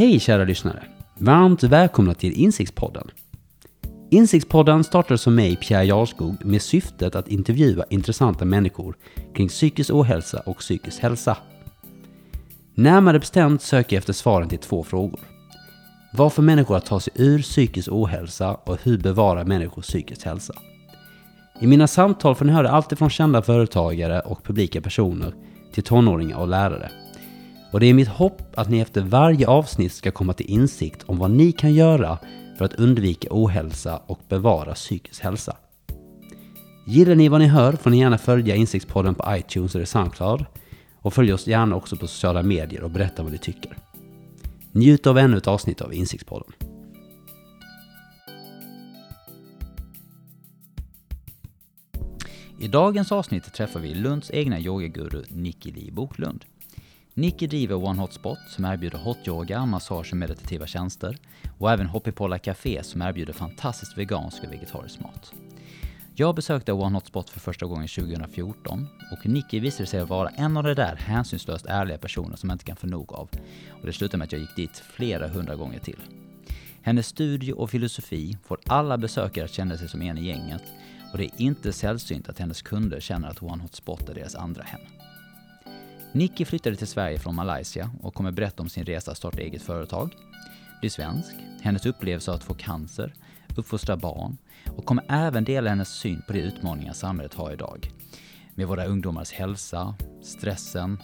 Hej kära lyssnare! Varmt välkomna till Insiktspodden. Insiktspodden startades som mig, Pierre Jarskog, med syftet att intervjua intressanta människor kring psykisk ohälsa och psykisk hälsa. Närmare bestämt söker jag efter svaren till två frågor. Varför människor att ta sig ur psykisk ohälsa och hur bevarar människor psykisk hälsa. I mina samtal får ni höra allt från kända företagare och publika personer till tonåringar och lärare. Och det är mitt hopp att ni efter varje avsnitt ska komma till insikt om vad ni kan göra för att undvika ohälsa och bevara psykisk hälsa. Gillar ni vad ni hör får ni gärna följa Insiktspodden på iTunes eller Soundcloud och följ oss gärna också på sociala medier och berätta vad ni tycker. Njut av ännu ett avsnitt av Insiktspodden. I dagens avsnitt träffar vi Lunds egna yogaguru Nicky Li Boklund. Nicky driver One Hot Spot som erbjuder hot-yoga, massage och meditativa tjänster och även Hoppipolla Café som erbjuder fantastiskt vegansk och vegetarisk mat. Jag besökte One Hot Spot för första gången 2014 och Nicky visade sig vara en av de där hänsynslöst ärliga personer som man inte kan få nog av. Och det slutade med att jag gick dit flera hundra gånger till. Hennes studie och filosofi får alla besökare att känna sig som en i gänget och det är inte sällsynt att hennes kunder känner att One Hot Spot är deras andra hem. Nicky flyttade till Sverige från Malaysia och kommer berätta om sin resa att starta eget företag, bli svensk, hennes upplevelse av att få cancer, uppfostra barn och kommer även dela hennes syn på de utmaningar samhället har idag. Med våra ungdomars hälsa, stressen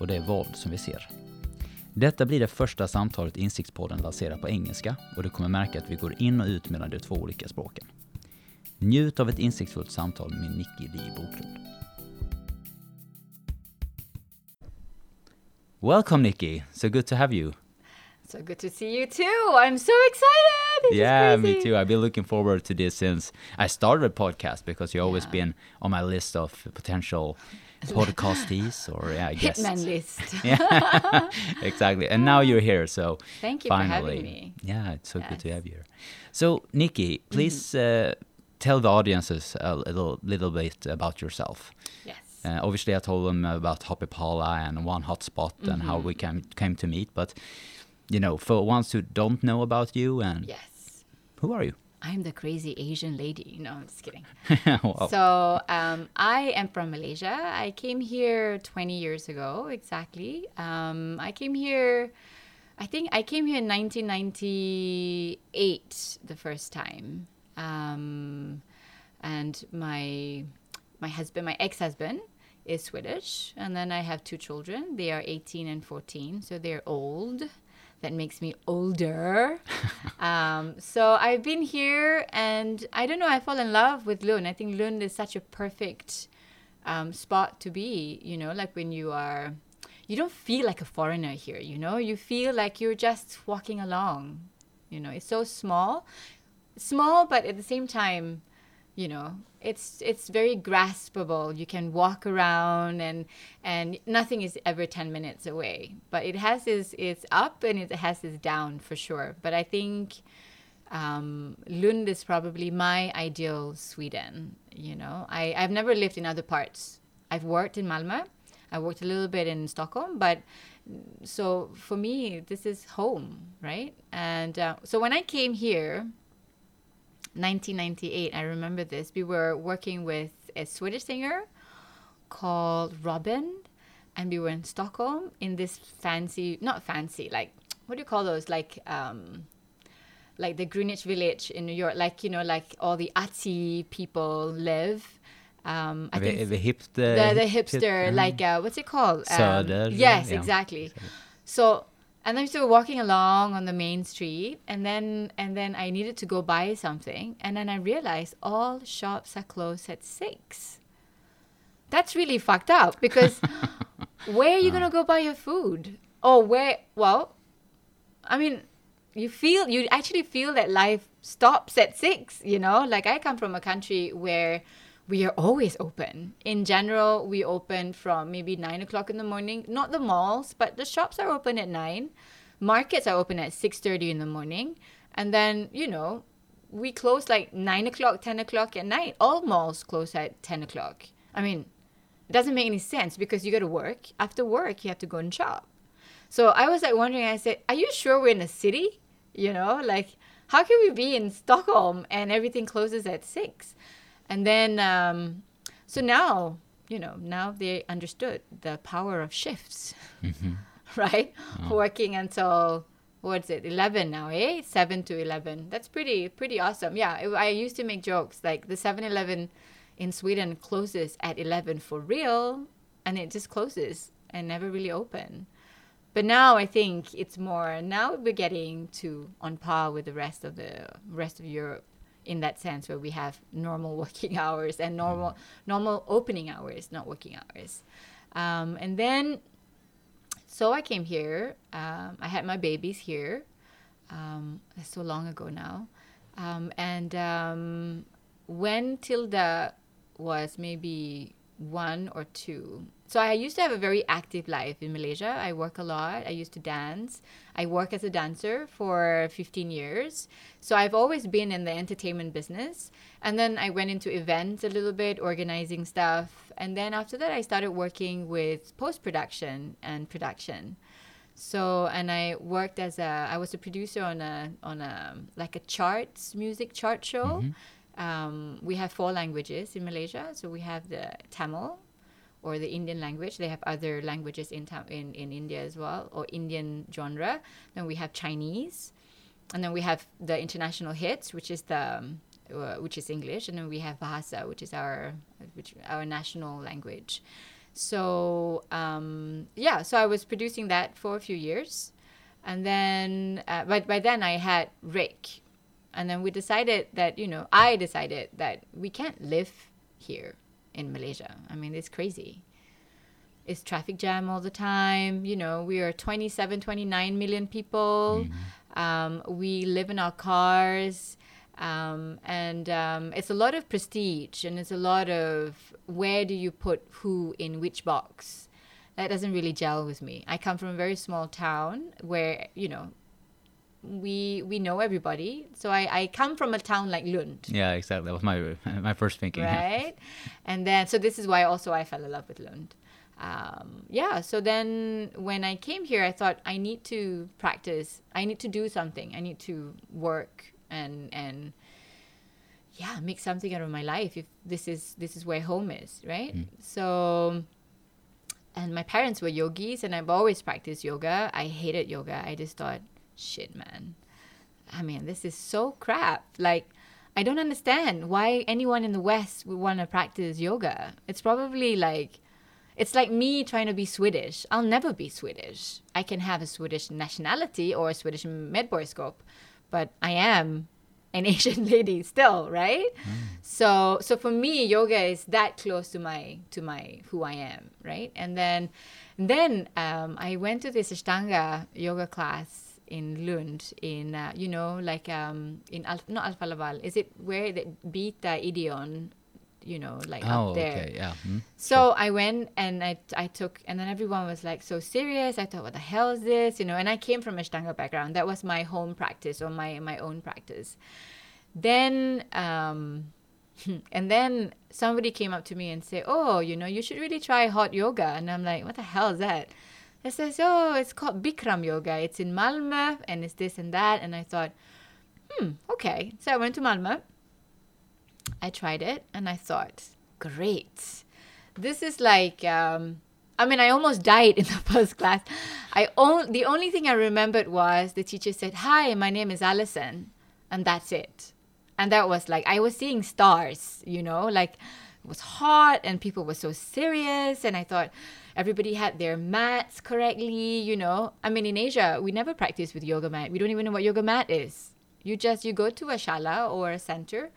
och det våld som vi ser. Detta blir det första samtalet Insiktspodden lanserar på engelska och du kommer märka att vi går in och ut mellan de två olika språken. Njut av ett insiktsfullt samtal med Nicky Li Boklund. Welcome Nikki. so good to have you. So good to see you too. I'm so excited. This yeah, me too. I've been looking forward to this since I started a podcast because you've always Yeah. been on my list of potential podcastees or yeah, I guess. Hitman list. yeah, exactly. And now you're here, so Thank you for finally, having me. yeah, it's so good to have you here. So, Nikki, please Mm-hmm. uh, tell the audiences a little, little bit about yourself. Yes. Uh, obviously, I told them about Hoppy and One Hotspot and how Mm-hmm. we came came to meet. But you know, for ones who don't know about you, and yes. who are you? I'm the crazy Asian lady. No, I'm just kidding. wow. So um, I am from Malaysia. I came here 20 years ago, exactly. Um, I came here, I think I came here in 1998 the first time. Um, and my my husband, my ex-husband, is Swedish, and then I have two children. They are 18 and 14, so they're old. That makes me older. um, so I've been here, and I don't know. I fall in love with Lund. I think Lund is such a perfect um, spot to be. You know, like when you are, you don't feel like a foreigner here. You know, you feel like you're just walking along. You know, it's so small, small, but at the same time, you know it's it's very graspable. You can walk around and and nothing is ever 10 minutes away but it has its its up and it has its down for sure. But i think um, lund is probably my ideal sweden you know. I, i've never lived in other parts. I've worked in malmö. I worked a little bit in stockholm but so for me this is home right? And uh, so when i came here 1998 i remember this we were working with a swedish singer called robin and we were in stockholm in this fancy not fancy like what do you call those like um like the greenwich village in new york like you know like all the artsy people live um i the, think the hipster, the, the hipster, uh, like uh, what's it called? Söder, yes, yeah. exactly. So, and then we were walking along on the main street, and then and then I needed to go buy something, and then I realized all shops are closed at six. That's really fucked up because where are you gonna go buy your food? Oh, where? Well, I mean, you feel you actually feel that life stops at six. You know, like I come from a country where we are always open. In general, we open from maybe nine o'clock in the morning. Not the malls, but the shops are open at nine. Markets are open at six thirty in the morning, and then you know we close like nine o'clock, ten o'clock at night. All malls close at ten o'clock. I mean, it doesn't make any sense because you got to work. After work, you have to go and shop. So I was like wondering, I said, Are you sure we're in a city? You know, like, how can we be in Stockholm and everything closes at six? And then, um, so now, you know, now they understood the power of shifts, right? Working until what's it 11 now eh? 7 to 11 that's pretty pretty awesome. Yeah it, i used to make jokes like the 7-eleven in sweden closes at 11 for real and it just closes and never really open. But now i think it's more now we're getting to on par with the rest of the rest of europe in that sense where we have normal working hours and normal normal opening hours not working hours um, and then so I came here. Um, I had my babies here. Um, so long ago now. Um, and um, when Tilda was maybe one or two, so I used to have a very active life in Malaysia. I work a lot. I used to dance. I work as a dancer for 15 years. So I've always been in the entertainment business. And then I went into events a little bit, organizing stuff. And then after that, I started working with post production and production. So and I worked as a I was a producer on a on a like a charts music chart show. Um, we have four languages in Malaysia. So we have the Tamil, or the Indian language. They have other languages in in in India as well, or Indian genre. Then we have Chinese, and then we have the international hits, which is the um, uh, which is English, and then we have Bahasa, which is our which our national language. So um, yeah, so I was producing that for a few years, and then uh, but by then I had Rick, and then we decided that you know I decided that we can't live here in Malaysia. I mean, it's crazy. It's traffic jam all the time. You know, we are 27, 29 million people. Um, we live in our cars. Um, and um, it's a lot of prestige and it's a lot of where do you put who in which box. That doesn't really gel with me. I come from a very small town where, you know, we we know everybody. So I, I come from a town like Lund Yeah, exactly. That was my my first thinking. right? and then, so this is why also I fell in love with Lund. Um, yeah, so then when I came here, I thought I need to practice. I need to do something. I need to work and and yeah, make something out of my life. If this is this is where home is, right? So and my parents were yogis and I've always practiced yoga. I hated yoga. I just thought, shit, man. I mean, this is so crap. Like, I don't understand why anyone in the West would want to practice yoga. It's probably like, it's like me trying to be Swedish. I'll never be Swedish. I can have a Swedish nationality or a Swedish medborgarskap, but I am an Asian lady still, right? So so for me, yoga is that close to my to my who I am, right? And then then um, I went to this Ashtanga yoga class in Lund, in uh, you know like um, in Al- not Alfa Laval. Is it where the Beta Ideon, you know, like Oh, up there? okay. Yeah. mm. So I went and I, I took, and then everyone was like so serious. I thought, what the hell is this? You know, and I came from a Ashtanga background. That was my home practice or my, my own practice. Then, um, and then somebody came up to me and said, oh, you know, you should really try hot yoga. And I'm like, what the hell is that? It says, oh, it's called Bikram yoga. It's in Malmö and it's this and that. And I thought, hmm, okay. So I went to Malmö. I tried it and I thought, great. This is like, um, I mean, I almost died in the first class. I on- the only thing I remembered was the teacher said, "Hi, my name is Allison," and that's it. And that was like I was seeing stars, you know, like it was hot and people were so serious, and I thought everybody had their mats correctly, you know. I mean, in Asia, we never practice with yoga mat. We don't even know what yoga mat is. You just you go to a shala or a center,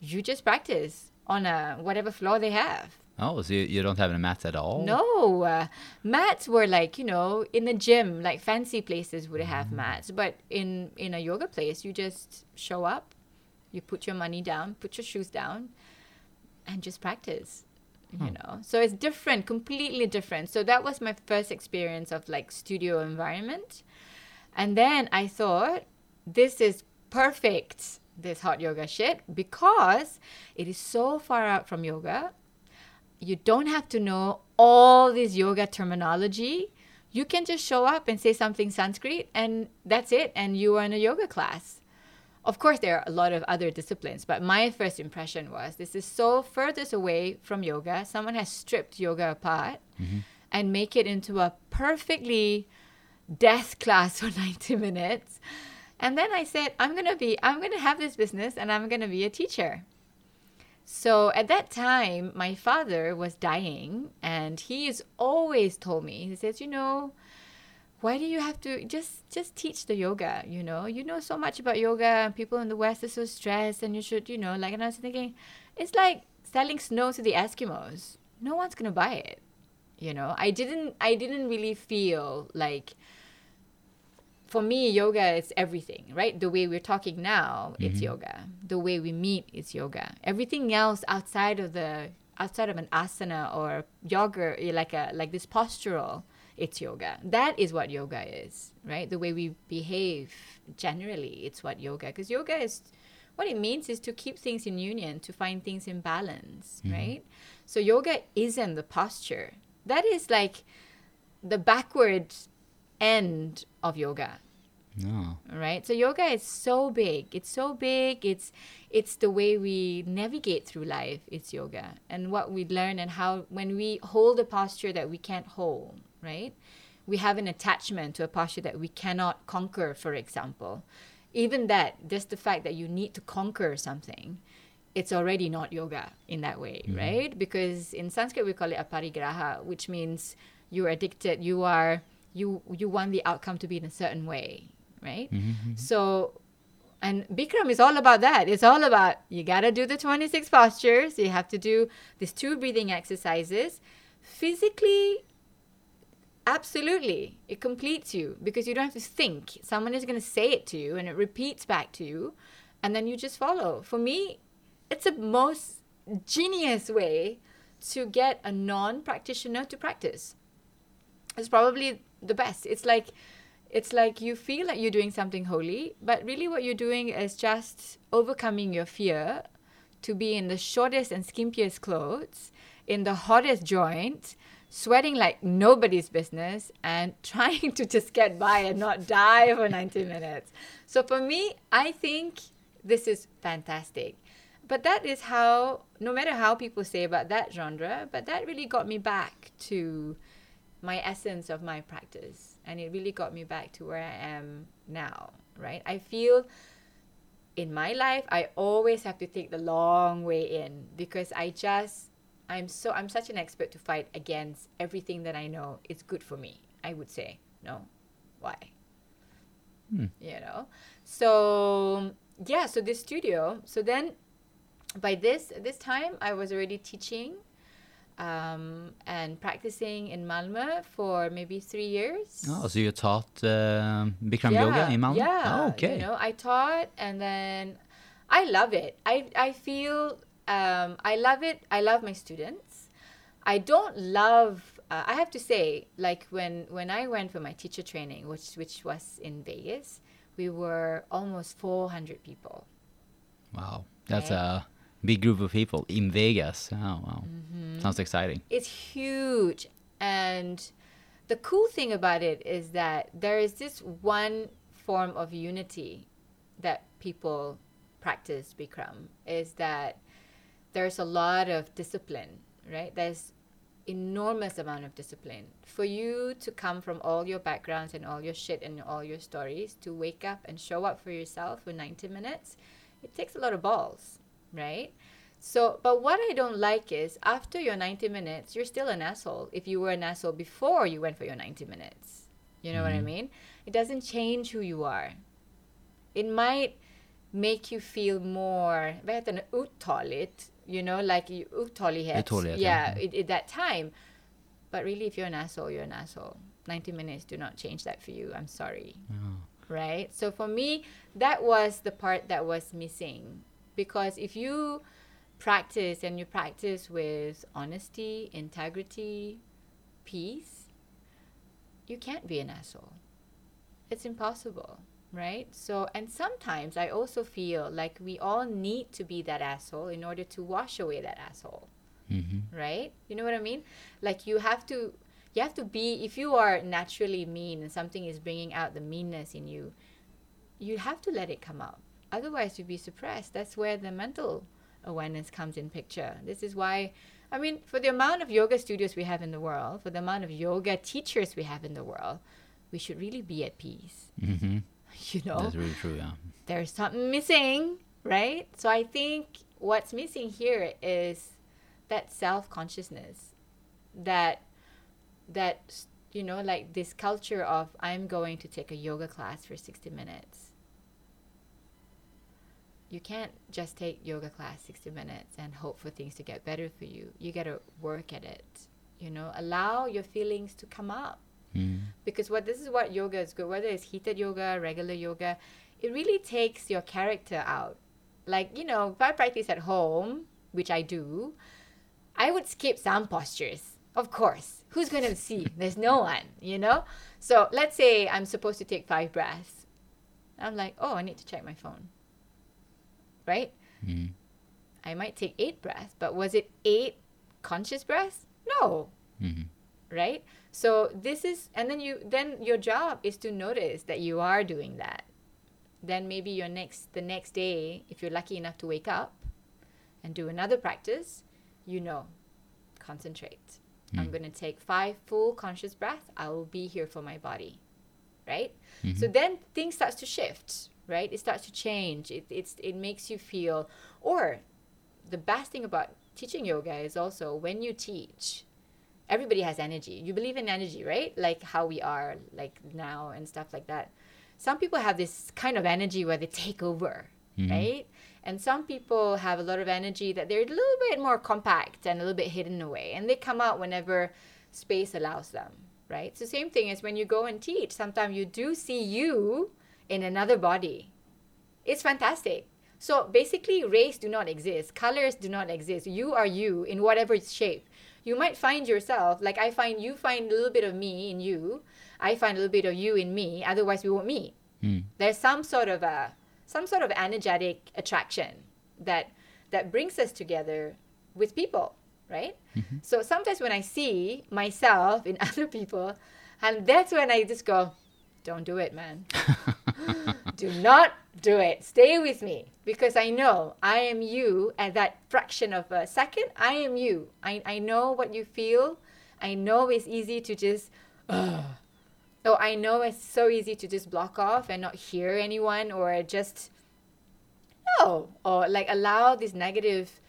you just practice on a whatever floor they have. Oh, so you, you don't have any mats at all? No, uh, mats were like you know in the gym, like fancy places would have mats, but in in a yoga place, you just show up, you put your money down, put your shoes down, and just practice. Hmm. You know, so it's different, completely different. So that was my first experience of like studio environment, and then I thought this is perfect. This hot yoga shit because it is so far out from yoga you don't have to know all this yoga terminology, you can just show up and say something Sanskrit, and that's it, and you are in a yoga class. Of course, there are a lot of other disciplines, but my first impression was this is so furthest away from yoga. Someone has stripped yoga apart mm-hmm. and make it into a perfectly death class for 90 minutes. And then I said, I'm going to be, I'm going to have this business and I'm going to be a teacher. So at that time, my father was dying and he has always told me, he says, you know, why do you have to just just teach the yoga you know? You know so much about yoga and people in the west are so stressed and you should you know like and i was thinking it's like selling snow to the eskimos. No one's gonna buy it you know? I didn't i didn't really feel like for me yoga is everything right? The way we're talking now it's mm-hmm. yoga. The way we meet is yoga. Everything else outside of the outside of an asana or yoga like a like this postural it's yoga. That is what yoga is right? The way we behave generally it's what yoga because yoga is what it means is to keep things in union to find things in balance mm-hmm. right? So yoga isn't the posture. That is like the backward end of yoga. No. right? So yoga is so big. It's so big. It's it's the way we navigate through life. It's yoga. And what we learn and how when we hold a posture that we can't hold right? We have an attachment to a posture that we cannot conquer for example. Even that just the fact that you need to conquer something it's already not yoga in that way mm-hmm. right? Because in sanskrit we call it aparigraha which means you're addicted you are you you want the outcome to be in a certain way right? Mm-hmm, mm-hmm. So and bikram is all about that. It's all about you got to do the 26 postures you have to do these two breathing exercises. Physically absolutely. It completes you because you don't have to think. Someone is going to say it to you and it repeats back to you and then you just follow. For me it's a most genius way to get a non-practitioner to practice. It's probably the best. It's like it's like you feel like you're doing something holy but really what you're doing is just overcoming your fear to be in the shortest and skimpiest clothes in the hottest joint sweating like nobody's business and trying to just get by and not die for 90 minutes. So for me i think this is fantastic. But that is how no matter how people say about that genre but that really got me back to my essence of my practice. And it really got me back to where i am now right? I feel in my life i always have to take the long way in because i just i'm so i'm such an expert to fight against everything that i know is good for me i would say no why you know so yeah so this studio so then by this this time i was already teaching um, and practicing in Malmö for maybe three years. Oh, so you taught uh, Bikram yoga in Malmö? Yeah. Oh, okay. You know, I taught and then I love it. I, I feel um, I love it. I love my students. I don't love. Uh, I have to say, like when when I went for my teacher training, which which was in Vegas, we were almost 400 people. Wow, that's Right. a big group of people in Vegas. Oh, wow. Mm-hmm. Sounds exciting. It's huge. And the cool thing about it is that there is this one form of unity that people practice Bikram is that there's a lot of discipline, right? There's enormous amount of discipline. For you to come from all your backgrounds and all your shit and all your stories to wake up and show up for yourself for 90 minutes, it takes a lot of balls, right? So, but what I don't like is after your 90 minutes, you're still an asshole if you were an asshole before you went for your 90 minutes. You know what I mm-hmm. mean? It doesn't change who you are. It might make you feel more, vad heter det, uthålligt, you know, like you ja. yeah, at, at that time. But really, if you're an asshole, you're an asshole. 90 minutes do not change that for you. I'm sorry right? So for me, that was the part that was missing because if you practice and you practice with honesty, integrity, peace, you can't be an asshole. It's impossible, right? So, and sometimes I also feel like we all need to be that asshole in order to wash away that asshole hmm right? You know what I mean? Like you have to you have to be if you are naturally mean and something is bringing out the meanness in you you have to let it come out otherwise you'd be suppressed that's where the mental awareness comes in picture this is why i mean for the amount of yoga studios we have in the world for the amount of yoga teachers we have in the world we should really be at peace Mm-hmm. you know That's really true. Yeah. there's something missing, right? So I think what's missing here is that self consciousness, that that you know, like this culture of I'm going to take a yoga class for sixty minutes. You can't just take yoga class sixty minutes and hope for things to get better for you. You got to work at it. You know, allow your feelings to come up Mm. because what this is what yoga is good whether it's heated yoga regular yoga it really takes your character out. Like you know if i practice at home which i do i would skip some postures of course. Who's going to see? There's no one you know? So let's say i'm supposed to take five breaths. I'm like oh i need to check my phone. Right? Mm. i might take eight breaths but was it eight conscious breaths? No. Mhm. right so this is and then you then your job is to notice that you are doing that. Then maybe your next the next day if you're lucky enough to wake up and do another practice you know concentrate. I'm hmm. going to take five full conscious breaths. I will be here for my body right? So mm-hmm. then things starts to shift right? It starts to change. It, it's it makes you feel or the best thing about teaching yoga is also when you teach everybody has energy. You believe in energy, right? Like how we are like now and stuff like that. Some people have this kind of energy where they take over, mm-hmm. right? And some people have a lot of energy that they're a little bit more compact and a little bit hidden away and they come out whenever space allows them, right? So same thing as when you go and teach, sometimes you do see you in another body. It's fantastic. So basically, race do not exist. Colors do not exist. You are you in whatever shape. You might find yourself like I find you find a little bit of me in you. I find a little bit of you in me. Otherwise, we won't meet. Mm. There's some sort of a some sort of energetic attraction that that brings us together with people, right? So sometimes when I see myself in other people, and that's when I just go, "Don't do it, man." do not do it. Stay with me because I know I am you at that fraction of a second. I am you. I, I know what you feel. I know it's easy to just, oh, I know it's so easy to just block off and not hear anyone or just, no, or like allow this negative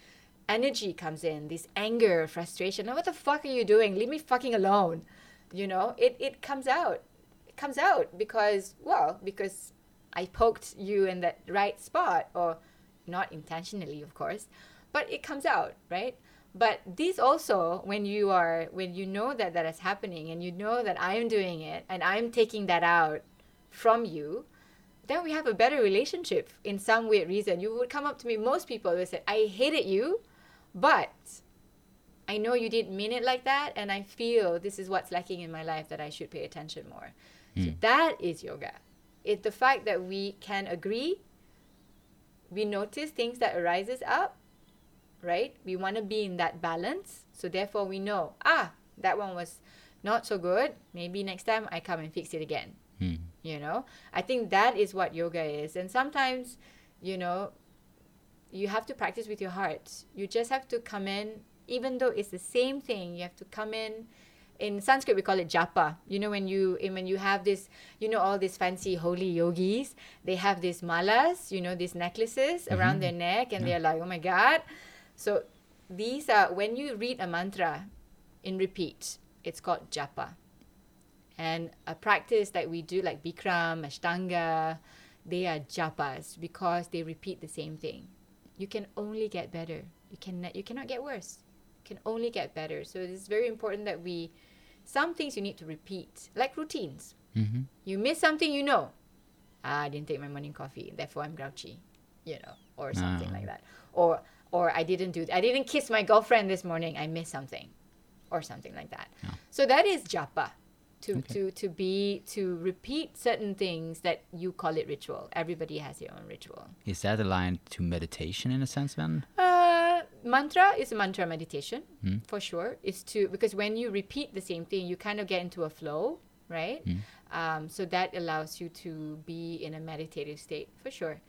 energy comes in, this anger, frustration. Oh, what the fuck are you doing? Leave me fucking alone. You know, it, it comes out. It comes out because, well, because I poked you in that right spot, or not intentionally, of course, but it comes out, right? But this also, when you are, when you know that that is happening, and you know that I am doing it, and I'm taking that out from you, then we have a better relationship in some weird reason. You would come up to me, most people would say, I hated you, but I know you didn't mean it like that, and I feel this is what's lacking in my life that I should pay attention more. So hmm. that is yoga. It's the fact that we can agree, we notice things that arises up, right? We want to be in that balance. So therefore we know, ah, that one was not so good. Maybe next time I come and fix it again. Mm. You know? I think that is what yoga is. And sometimes, you know, you have to practice with your heart. You just have to come in, even though it's the same thing, you have to come in. In Sanskrit, we call it japa. You know, when you eh, when you have this, you know, all these fancy holy yogis, they have these malas, you know, these necklaces mm-hmm. around their neck, and they're like, oh my god. So these are when you read a mantra in repeat, it's called japa. And a practice that we do like Bikram, Ashtanga, they are japas because they repeat the same thing. You can only get better. You can you cannot get worse. You can only get better. So it's very important that we some things you need to repeat, like routines. Mm-hmm. You miss something, you know. Ah, I didn't take my morning coffee, therefore I'm grouchy, you know, or something Ah. like that. Or or I didn't do I didn't kiss my girlfriend this morning, I missed something. Or something like that. So that is japa. To, Okay. to to be to repeat certain things that you call it ritual. Everybody has their own ritual. Is that aligned to meditation in a sense then? Mantra is a mantra meditation for sure. Is to because when you repeat the same thing, you kind of get into a flow, right? Um, so that allows you to be in a meditative state for sure.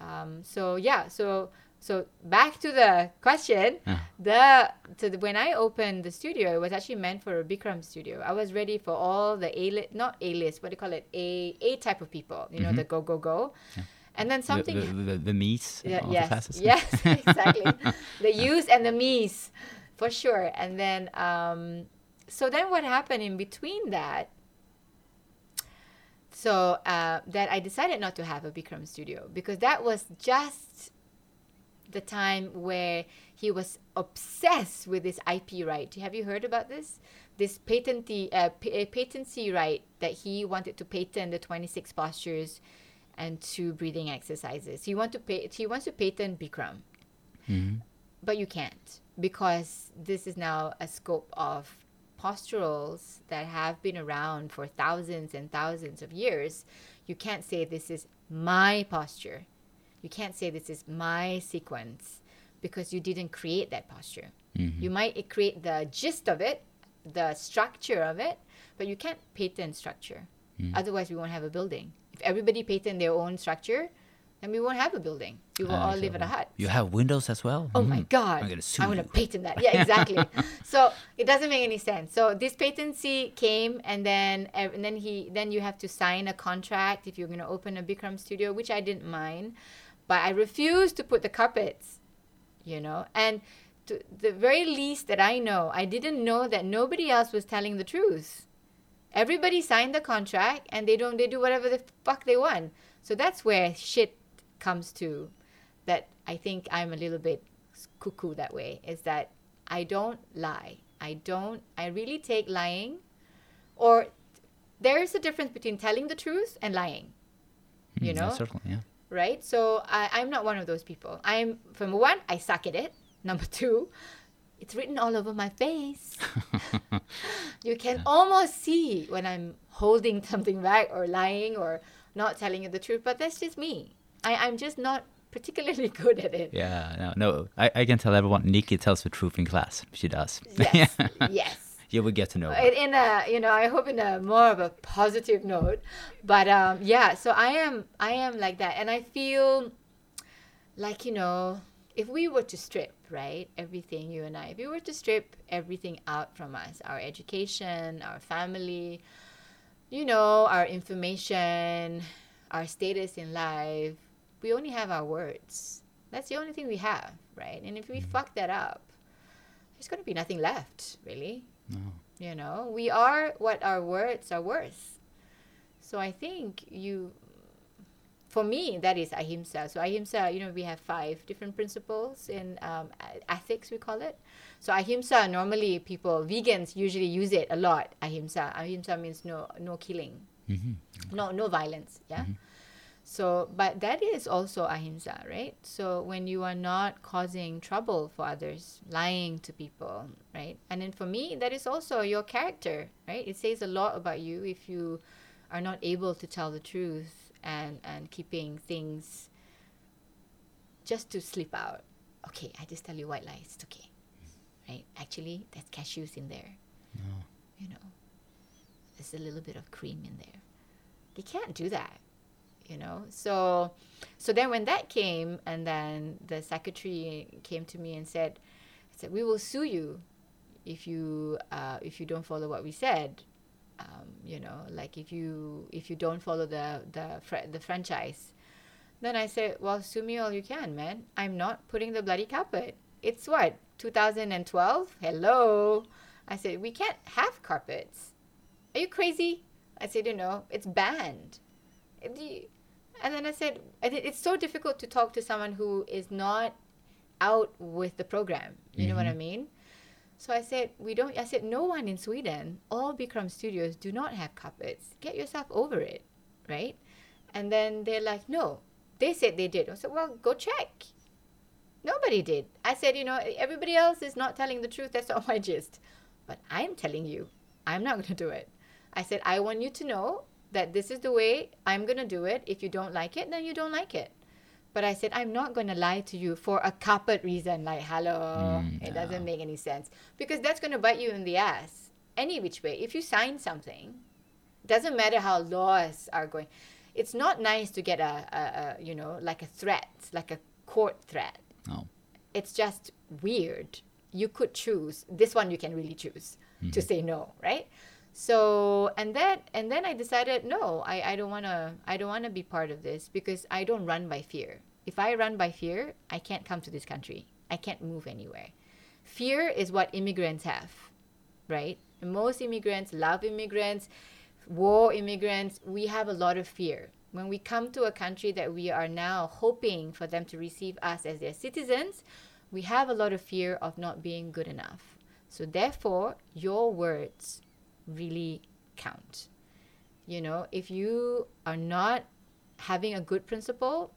Um, so yeah, so so back to the question. Ah. The so the, when I opened the studio, it was actually meant for a Bikram studio. I was ready for all the A list, not A list, what do you call it? A A type of people, you know, the go go go. And then something the, the, the me's yeah, the yes, yes, exactly. the use and the me's, for sure. And then, um, so then what happened in between that? So uh, that I decided not to have a Bikram studio because that was just the time where he was obsessed with this IP right. Have you heard about this? This patenty, uh, pa- uh, patency right that he wanted to patent the 26 postures and two breathing exercises. He want to pay, he wants to patent Bikram, Mhm. but you can't because this is now a scope of posturals that have been around for thousands and thousands of years. You can't say this is my posture. You can't say this is my sequence because you didn't create that posture. You might create the gist of it, the structure of it, but you can't patent structure. Otherwise, we won't have a building. If everybody patent their own structure, then we won't have a building. We will Ah, all live in a hut. You have windows as well? Oh my Mm. God. I'm gonna sue you. to patent that. Yeah, exactly. so it doesn't make any sense. So this patency came and then and then he then you have to sign a contract if you're going to open a Bikram studio, which I didn't mind, but I refused to put the carpets, you know. And to the very least that I know, I didn't know that nobody else was telling the truth. Everybody signed the contract and they don't they do whatever the fuck they want. So that's where shit comes to that I think I'm a little bit cuckoo that way is that I don't lie. I don't I really take lying or there is a difference between telling the truth and lying. You Mm, know? certainly, yeah. right? So I, I'm not one of those people. I'm from one, I suck at it. Number two, it's written all over my face. you can almost see when I'm holding something back or lying or not telling you the truth, but that's just me. I, I'm just not particularly good at it. Yeah, no, no. I, I can tell everyone Nikki tells the truth in class. She does. Yes, yes. you will get to know. her. in in a you know i hope in a more of a positive note but um yeah so i am i am like that and i feel like you know if we were to strip right everything you and i if we were to strip everything out from us our education our family you know our information our status in life we only have our words. That's the only thing we have right? And if we mm. fuck that up there's going to be nothing left really. No. you know we are what our words are worth. So i think you for me that is ahimsa. So ahimsa you know we have five different principles in um, ethics we call it. So ahimsa normally people vegans usually use it a lot ahimsa. Ahimsa means no no killing. Mhm. no no violence yeah? So but that is also ahimsa right? So when you are not causing trouble for others lying to people right? And then for me that is also your character right? It says a lot about you if you are not able to tell the truth and and keeping things just to slip out. Okay i just tell you white lies it's okay. Right? Actually there's cashews in there. No. you know there's a little bit of cream in there. They can't do that you know? So so then when that came and then the secretary came to me and said said we will sue you if you uh, if you don't follow what we said um, you know like if you if you don't follow the the fr- the franchise then i said well sue me all you can man. I'm not putting the bloody carpet. It's what 2012 hello. I said we can't have carpets. Are you crazy? I said you know it's banned. And and then I said, it's so difficult to talk to someone who is not out with the program. You know what I mean? So I said, we don't. I said, no one in Sweden, all Bikram studios do not have carpets. Get yourself over it, right? And then they're like, no, they said they did. I said, well, go check. Nobody did. I said, you know, everybody else is not telling the truth. That's not my gist. But I'm telling you, I'm not going to do it. I said, I want you to know that this is the way I'm going to do it. If you don't like it, then you don't like it. But I said, I'm not going to lie to you for a carpet reason. Like, hello, Mm, it yeah. doesn't make any sense. Because that's going to bite you in the ass any which way. If you sign something, doesn't matter how laws are going. It's not nice to get a, a, a you know, like a threat, like a court threat. No. It's just weird. You could choose. This one you can really choose to say no, right? So and then and then I decided no, I, I don't wanna I don't wanna be part of this because I don't run by fear. If I run by fear, I can't come to this country. I can't move anywhere. Fear is what immigrants have, right? Most immigrants love immigrants, war immigrants. We have a lot of fear. When we come to a country that we are now hoping for them to receive us as their citizens, we have a lot of fear of not being good enough. So, therefore, your words really count. You know, if you are not having a good principle,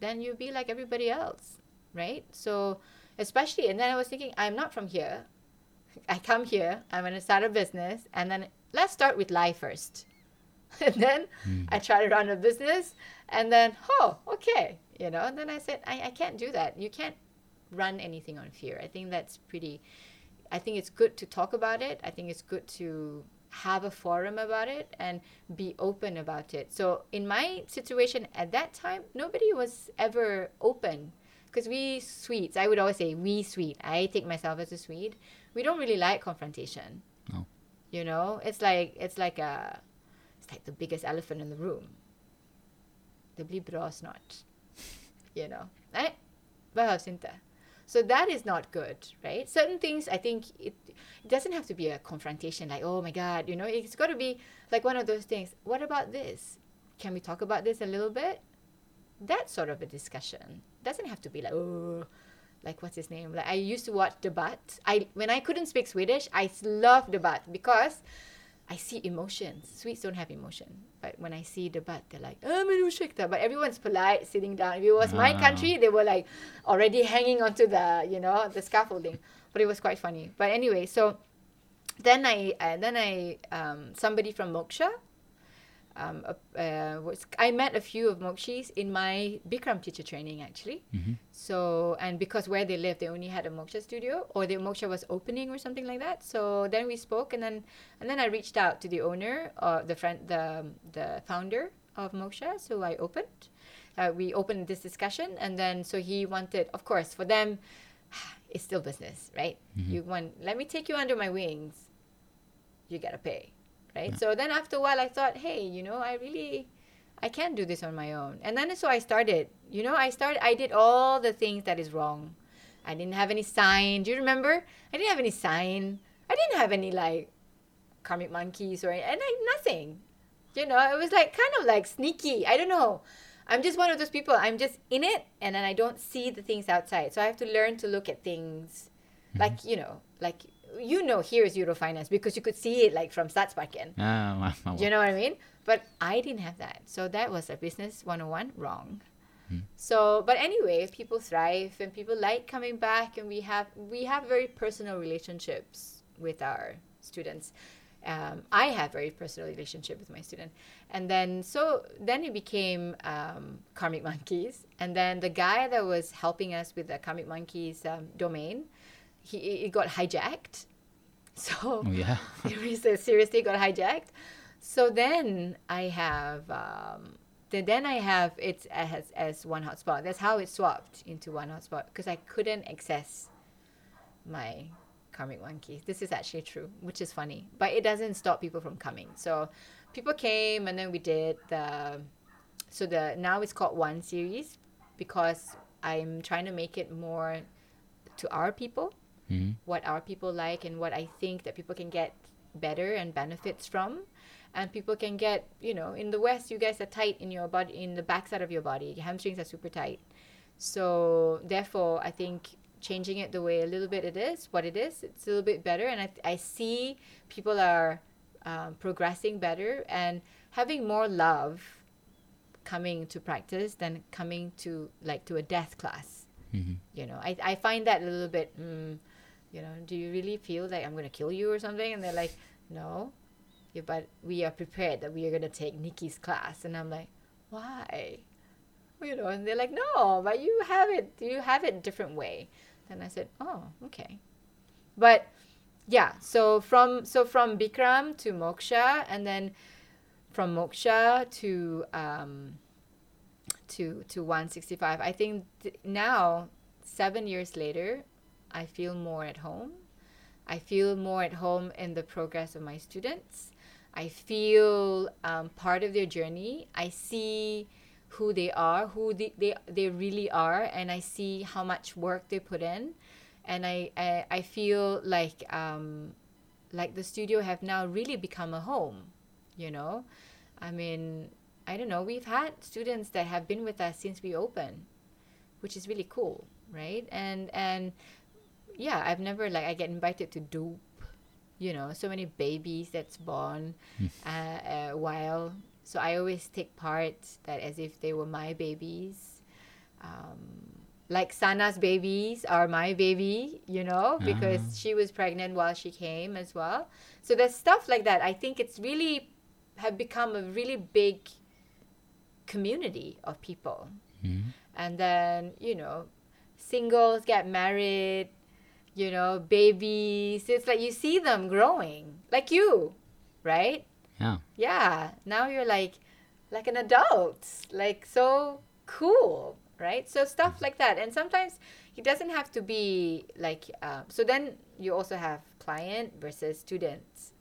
then you'll be like everybody else, right? So, especially, and then I was thinking, I'm not from here. I come here, I'm going to start a business, and then let's start with lie first. and then hmm. I try to run a business, and then, oh, okay, you know, and then I said, I, I can't do that. You can't run anything on fear. I think that's pretty, I think it's good to talk about it. I think it's good to have a forum about it and be open about it. So in my situation at that time, nobody was ever open because we Swedes, I would always say we Swede. I take myself as a Swede. We don't really like confrontation. No. You know, it's like it's like a, it's like the biggest elephant in the room. Det blir bra snart. You know, nej, behövs inte. So that is not good, right? Certain things, I think it, it doesn't have to be a confrontation like, oh my God, you know, it's got to be like one of those things. What about this? Can we talk about this a little bit? That sort of a discussion doesn't have to be like, oh, like what's his name? Like I used to watch Debatt. I when I couldn't speak Swedish, I love Debatt because I see emotions. Swedes don't have emotion, but when I see Debatt, they're like, "Ah, men ursäkta," but everyone's polite, sitting down. If it was my Ah. country, they were like already hanging onto the you know the scaffolding. But it was quite funny. But anyway, so then I uh, then I um, somebody from Moksha. Um, uh, uh, was I met a few of Mokshis in my Bikram teacher training actually. So and because where they live, they only had a Moksha studio, or the Moksha was opening or something like that. So then we spoke, and then and then I reached out to the owner, or the friend, the the founder of Moksha. So I opened. Uh, we opened this discussion, and then so he wanted, of course, for them, it's still business, right? You want let me take you under my wings. You gotta pay, right? So then after a while, I thought, hey, you know, I really I can't do this on my own. And then so I started. You know, I started. I did all the things that is wrong. I didn't have any sign. Do you remember? I didn't have any sign. I didn't have any like karmic monkeys or and I nothing. You know, it was like kind of like sneaky. I don't know. I'm just one of those people. I'm just in it, and then I don't see the things outside. So I have to learn to look at things, mm-hmm. like you know, like you know, here is Eurofinance because you could see it like from Stadsparken. Ah, well, well, Do you know what I mean? But I didn't have that. So that was a business 101 wrong. So, but anyway, people thrive and people like coming back and we have we have very personal relationships with our students. Um, I have very personal relationship with my student, and then so then it became um, Karmic Monkeys, and then the guy that was helping us with the Karmic Monkeys um, domain, he it got hijacked. So Oh, yeah. seriously got hijacked. So then I have, um, then then I have it as as one hotspot. That's how it swapped into one hotspot because I couldn't access my karmic monkeys. This is actually true, which is funny, but it doesn't stop people from coming. So people came, and then we did the. So the now it's called one series because I'm trying to make it more to our people Mhm. what our people like and what I think that people can get better and benefits from. And people can get, you know, in the West, you guys are tight in your body, in the backside of your body. Your hamstrings are super tight. So, therefore, I think changing it the way a little bit it is, what it is, it's a little bit better. And I, I see people are um, progressing better and having more love coming to practice than coming to like to a death class Mhm. you know i, I find that a little bit mm, you know do you really feel like i'm going to kill you or something and they're like no yeah, but we are prepared that we are going to take nikki's class and i'm like why you know, and they're like, no, but you have it, you have it different way. Then I said, oh, okay. But yeah, so from so from Bikram to Moksha, and then from Moksha to um, to to 165. I think th- now, seven years later, I feel more at home. I feel more at home in the progress of my students. I feel um, part of their journey. I see who they are, who they, they, they really are, and I see how much work they put in. And I, I, I feel like um, like the studio have now really become a home, you know? I mean, I don't know, we've had students that have been with us since we opened, which is really cool, right? And and yeah, I've never like I get invited to dupe, you know, so many babies that's born uh, uh, while. So I always take part that as if they were my babies. Um, like Sana's babies are my baby, you know, because Ah. she was pregnant while she came as well. So there's stuff like that. I think it's really have become a really big community of people. Mhm. And then, you know, singles get married, you know, babies. It's like you see them growing, like you, right? Yeah. Yeah. Now you're like, like an adult, like so cool, right? So stuff like that. And sometimes it doesn't have to be like, um, so then you also have client versus students.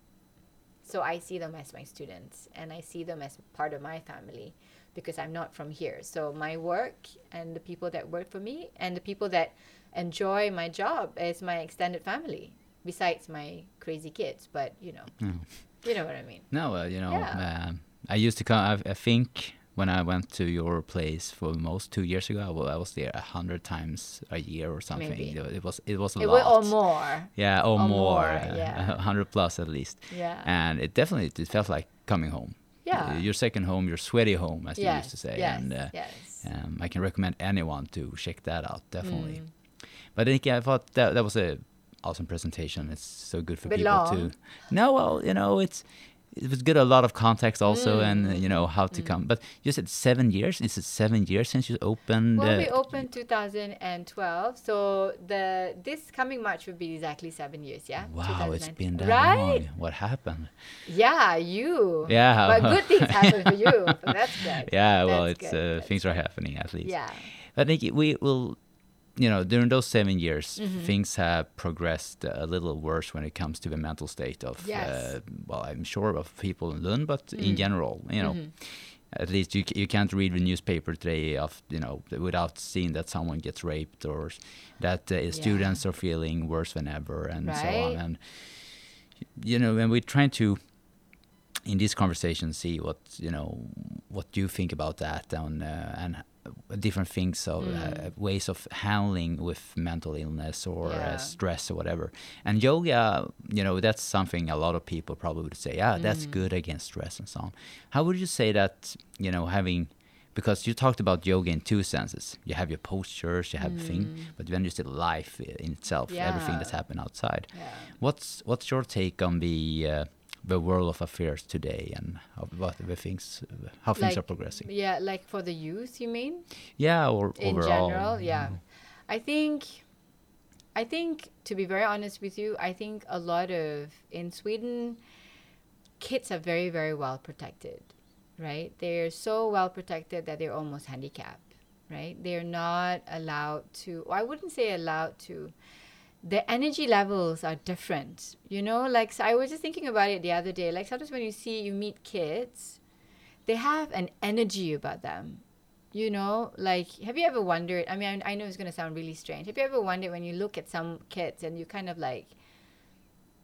So I see them as my students and I see them as part of my family because I'm not from here. So my work and the people that work for me and the people that enjoy my job as my extended family besides my crazy kids, but you know, Mm. you know what I mean. No, uh, you know, Yeah. um, I used to come. I, I think when I went to your place for most two years ago, I I was there a hundred times a year or something. Maybe. It was it was a It lot. was or more. Yeah, or, or more. more, uh, yeah. a hundred plus at least. Yeah. And it definitely it felt like coming home. Yeah. Uh, Your second home, your sweaty home, as you used to say. Yes. And uh, yes. um, I can recommend anyone to check that out, definitely. Mm. But I think I thought that that was a awesome presentation. It's so good for people long. to. No, well, you know, it's it was good a lot of context also, and uh, you know how Mm. to come. But you said seven years. Is it seven years since you opened? Well, uh, we opened 2012, so the this coming March would be exactly seven years. Yeah. Wow, it's been that right. long. What happened? Yeah, you. Yeah. But good things happen for you. So that's good. Yeah, well, That's it's uh, things are happening at least. Yeah. I think we will, you know, during those seven years, Mm-hmm. things have progressed a little worse when it comes to the mental state of, Yes. uh, well, I'm sure of people in Lund, but Mm-hmm. in general, you know, at least you you can't read the newspaper today of you know without seeing that someone gets raped or that uh, students are feeling worse than ever and so on and you know and we're trying to in this conversation see what you know what do you think about that and uh, and uh, different things of uh, ways of handling with mental illness or Yeah. uh, stress or whatever. And yoga you know that's something a lot of people probably would say yeah that's good against stress and so on. How would you say that you know having because you talked about yoga in two senses. You have your postures you have thing but then you still life in itself everything that's happened outside. Yeah. What's what's your take on the uh, the world of affairs today and how, what the things how things Like, are progressing? Yeah, like for the youth, you mean? Yeah, or in overall. general yeah mm-hmm. i think i think to be very honest with you i think a lot of in sweden kids are very very well protected right they're so well protected that they're almost handicapped right they're not allowed to i wouldn't say allowed to the energy levels are different. You know like so i was just thinking about it the other day. Like sometimes when you see you meet kids they have an energy about them you know? Like have you ever wondered i mean i, I know it's going to sound really strange. Have you ever wondered when you look at some kids and you kind of like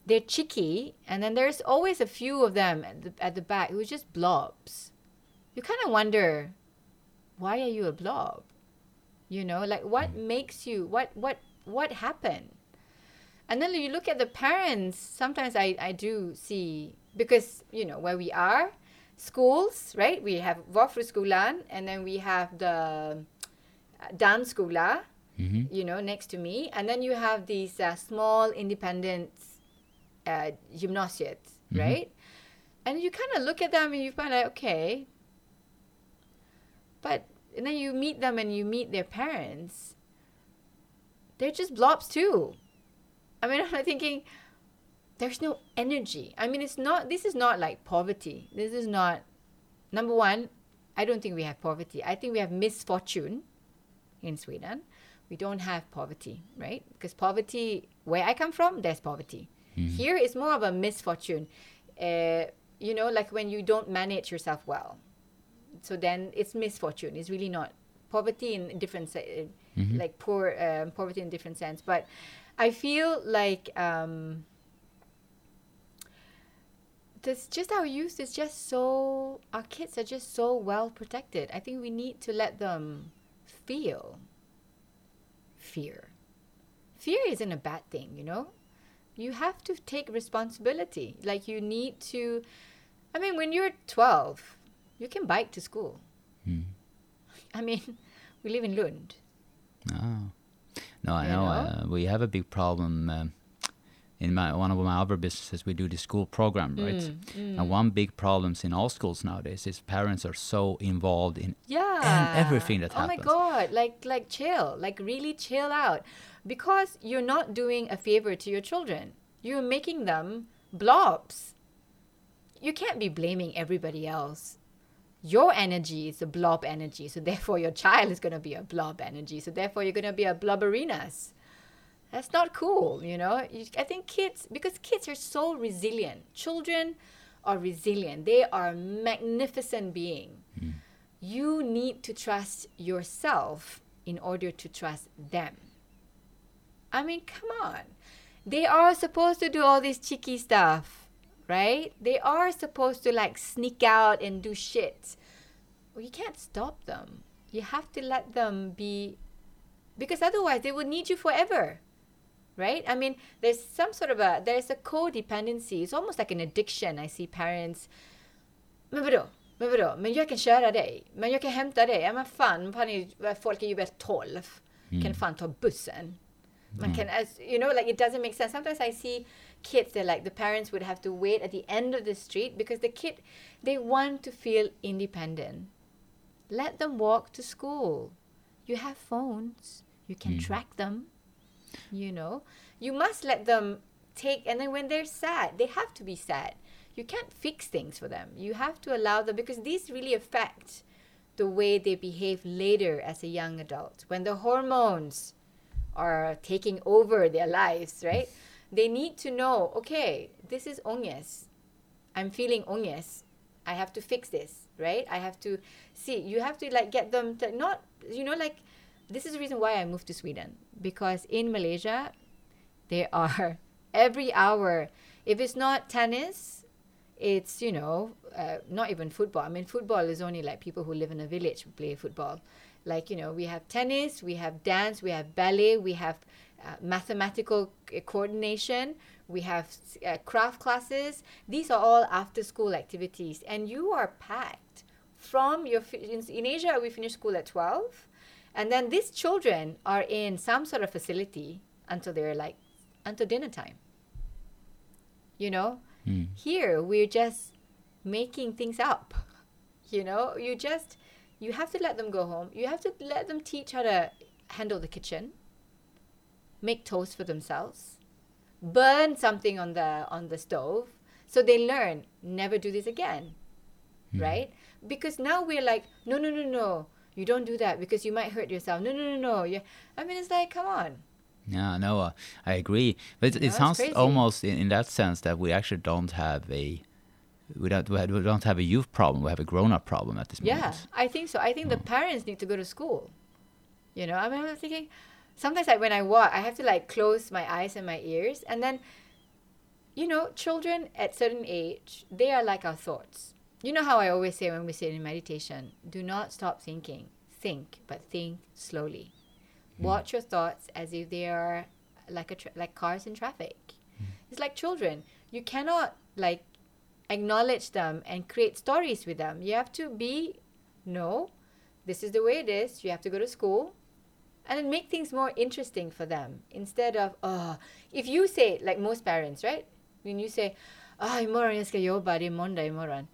they're cheeky and then there's always a few of them at the, at the back who are just blobs. You kind of wonder why are you a blob? You know like what makes you what what what happened and then you look at the parents sometimes i i do see because you know where we are schools right? We have Vårfruskolan and then we have the uh, Dansskola hmm you know next to me. And then you have these uh, small independent uh, gymnasiet right? And you kind of look at them and you find like okay. But and then you meet them and you meet their parents. They're just blobs too. I mean, I'm thinking there's no energy. I mean, it's not. This is not like poverty. This is not. Number one, I don't think we have poverty. I think we have misfortune in Sweden. We don't have poverty, right? Because poverty, where I come from, there's poverty. Here it's more of a misfortune. Uh, you know, like when you don't manage yourself well. So then it's misfortune. It's really not poverty in different, se- uh, like poor um, poverty in different sense. But I feel like um, this just our youth is just so our kids are just so well protected. I think we need to let them feel fear. Fear isn't a bad thing, you know? You have to take responsibility. Like you need to I mean when you're 12, you can bike to school. I mean, we live in Lund. Oh. No, I You know. know? Uh, we have a big problem um, in my one of my other businesses. We do the school program, right? Mm, And one big problems in all schools nowadays is parents are so involved in Yeah. everything that oh happens. Oh my god, like like chill, like really chill out. Because you're not doing a favor to your children. You're making them blobs. You can't be blaming everybody else. Your energy is a blob energy, so therefore your child is going to be a blob energy. So therefore you're going to be a blobberinas. That's not cool, you know. You, I think kids, because kids are so resilient. Children are resilient. They are a magnificent beings hmm. you need to trust yourself in order to trust them. I mean, come on. They are supposed to do all this cheeky stuff, right? They are supposed to like sneak out and do shit. Well, you can't stop them. You have to let them be, because otherwise they will need you forever, right? I mean, there's some sort of a, there's a codependency. It's almost like an addiction. I see parents men vadå? Men vadå? Men jag kan köra dig. Men jag kan hämta dig. Ja men fan, fan är, folk är ju väl 12. Kan mm. fan ta bussen. Man mm. kan, as, you know, like it doesn't make sense. Sometimes I see kids they're like the parents would have to wait at the end of the street because the kid, they want to feel independent. Let them walk to school. You have phones. You can mm-hmm. track them. You know, you must let them take, and then when they're sad, they have to be sad. You can't fix things for them. You have to allow them because these really affect the way they behave later as a young adult. When the hormones are taking over their lives, right? They need to know, okay, this is ångest. I'm feeling ångest. I have to fix this, right? I have to see. You have to like get them to not, you know, like this is the reason why I moved to Sweden because in Malaysia, there are every hour. If it's not tennis, it's you know uh, not even football. I mean, football is only like people who live in a village play football. Like you know, we have tennis, we have dance, we have ballet, we have uh, mathematical coordination, we have uh, craft classes. These are all after-school activities, and you are packed from your in, in Asia. We finish school at twelve, and then these children are in some sort of facility until they're like until dinner time. You know, here we're just making things up. You know, you just you have to let them go home. You have to let them teach how to handle the kitchen, make toast for themselves, burn something on the on the stove, so they learn never do this again. Right? Because now we're like, no, no, no, no, you don't do that because you might hurt yourself. No, no, no, no. Yeah, I mean, it's like, come on. Yeah, no, uh, I agree. But it, No, it sounds almost in, in that sense that we actually don't have a we don't we don't have a youth problem. We have a grown-up problem at this point. Yeah, moment. I think so. I think the parents need to go to school. You know, I mean, I'm thinking sometimes like when I walk, I have to like close my eyes and my ears, and then, you know, children at certain age, they are like our thoughts. You know how I always say when we sit in meditation, do not stop thinking. Think, but think slowly. Hmm. Watch your thoughts as if they are like a tra- like cars in traffic. Hmm. It's like children. You cannot like acknowledge them and create stories with them. You have to be, no, this is the way it is. You have to go to school and then make things more interesting for them instead of, oh, if you say, like most parents, right? When you say, ah, imorgon jag ska jobba, det är måndag imorgon.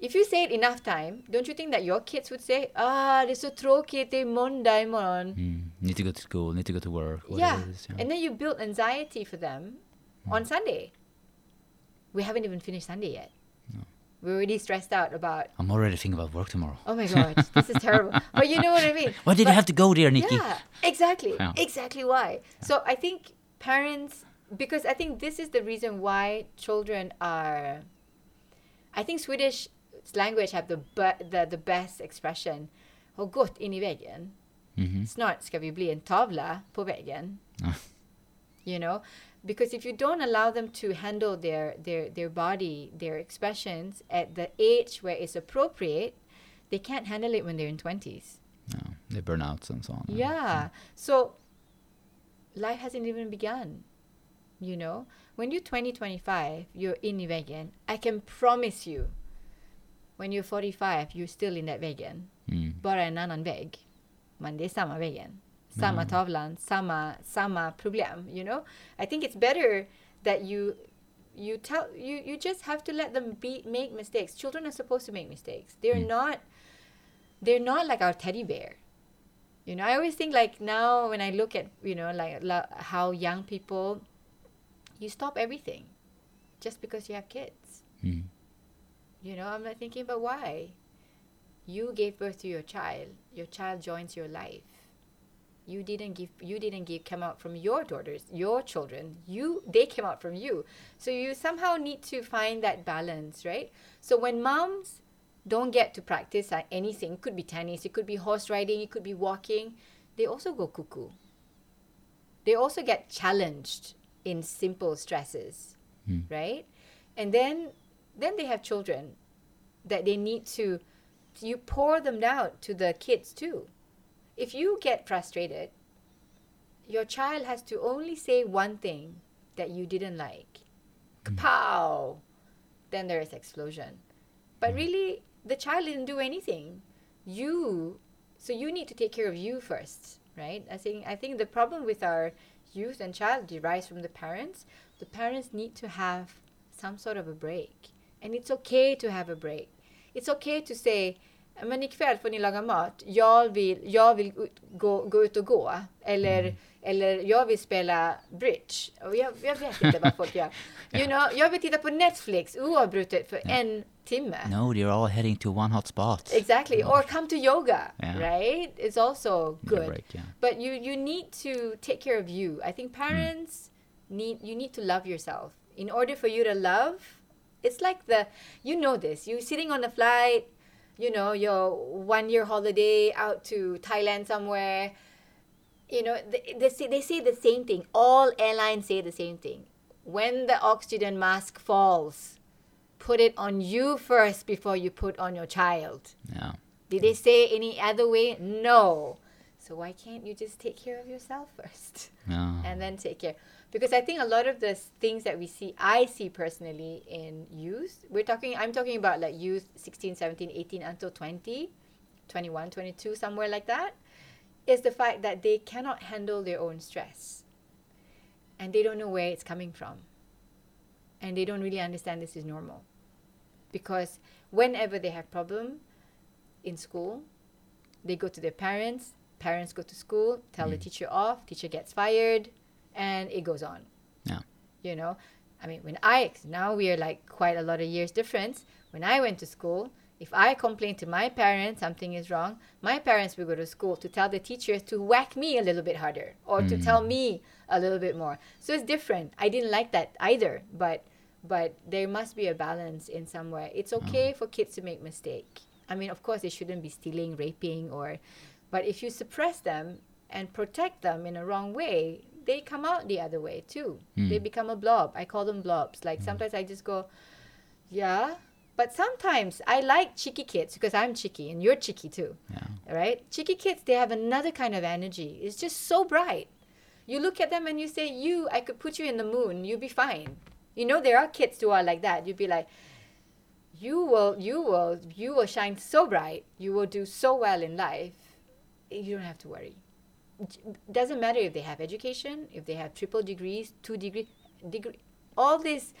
if you say it enough time, don't you think that your kids would say, ah, det är så tråkigt, det är måndag. Mm. Need to go to school, need to go to work. Yeah. is, yeah. And then you build anxiety for them on Sunday. We haven't even finished Sunday yet. We're already stressed out about, I'm already thinking about work tomorrow. oh my God, this is terrible. But you know what I mean? Why did But- you have to go there, Nikki? Yeah, exactly. Yeah. Exactly why. So I think parents, because I think this is the reason why children are. I think Swedish language have the be- the, the best expression. Har gått in i väggen. Mhm. Snart ska vi bli en tavla på väggen. Ah. You know, because if you don't allow them to handle their their their body, their expressions at the age where it's appropriate, they can't handle it when they're in twenties. Yeah. They burn out and so on. Yeah. So life hasn't even begun. You know, when you're 20, 25, you're in väggen. I can promise you, when you're 45, you're still in that vegan Mm. Bara en annan vägg. Men det är samma väggen. Samma tavlan, samma, samma problem, you know? I think it's better that you you tell you you just have to let them be make mistakes. Children are supposed to make mistakes. They're not they're not like our teddy bear. You know, I always think like now when I look at, you know, like la- how young people you stop everything just because you have kids. Mm. You know, I'm like thinking, but why? You gave birth to your child. Your child joins your life. You didn't give. You didn't give. Come out from your daughters, your children. You. They came out from you. So you somehow need to find that balance, right? So when moms don't get to practice at anything, it could be tennis, it could be horse riding, it could be walking. They also go cuckoo. They also get challenged in simple stresses, Mm. right? And then then they have children that they need to you pour them out to the kids too. If you get frustrated, your child has to only say one thing that you didn't like. Mm. Kapow! Then there is explosion. But mm. really, the child didn't do anything. You, so you need to take care of you first, right? I think I think the problem with our youth and child derives from the parents. The parents need to have some sort of a break, and it's okay to have a break. It's okay to say, men ikväll får ni laga mat. Jag vill, jag vill gå, gå ut och gå. Eller, eller jag vill spela bridge. Och jag, jag vet inte vad folk gör. You know, jag vill titta på Netflix oavbrutet för en timme. No, they're all heading to one hot spot. Exactly. Or come to yoga, Yeah. right? It's also good. break, yeah. But you you need to take care of you. I think parents need you need to love yourself. In order for you to love, it's like the you know this. You sitting on a flight, you know, your one year holiday out to Thailand somewhere. You know, they, they say they say the same thing. All airlines say the same thing. When the oxygen mask falls, put it on you first before you put on your child. Yeah. Did they say any other way? No. So why can't you just take care of yourself first and then take care? Because I think a lot of the things that we see, I see personally in youth, we're talking, I'm talking about like youth 16, 17, 18 until 20, 21, 22, somewhere like that, is the fact that they cannot handle their own stress and they don't know where it's coming from. And they don't really understand this is normal. Because whenever they have problem in school, they go to their parents, parents go to school, tell the mm. teacher off, teacher gets fired, and it goes on. Yeah. You know, I mean, when I, now we are like quite a lot of years difference. When I went to school, if I complained to my parents something is wrong, my parents would go to school to tell the teachers to whack me a little bit harder or to tell mm. me a little bit more. So it's different. I didn't like that either, but but there must be a balance in somewhere. It's okay for kids to make mistake. I mean, of course, they shouldn't be stealing, raping, or, but if you suppress them and protect them in a wrong way, they come out the other way too. They hmm. become a blob. I call them blobs. Like hmm. sometimes I just go, yeah, but sometimes I like cheeky kids because I'm cheeky and you're cheeky too Yeah. right? Cheeky kids, they have another kind of energy. It's just so bright. You look at them and you say, You, I could put you in the moon, you'd be fine. You know, there are kids who are like that. You'd be like, You will, you will, you will shine so bright. You will do so well in life. You don't have to worry. It doesn't matter if they have education, if they have triple degrees, two degree, degree, all this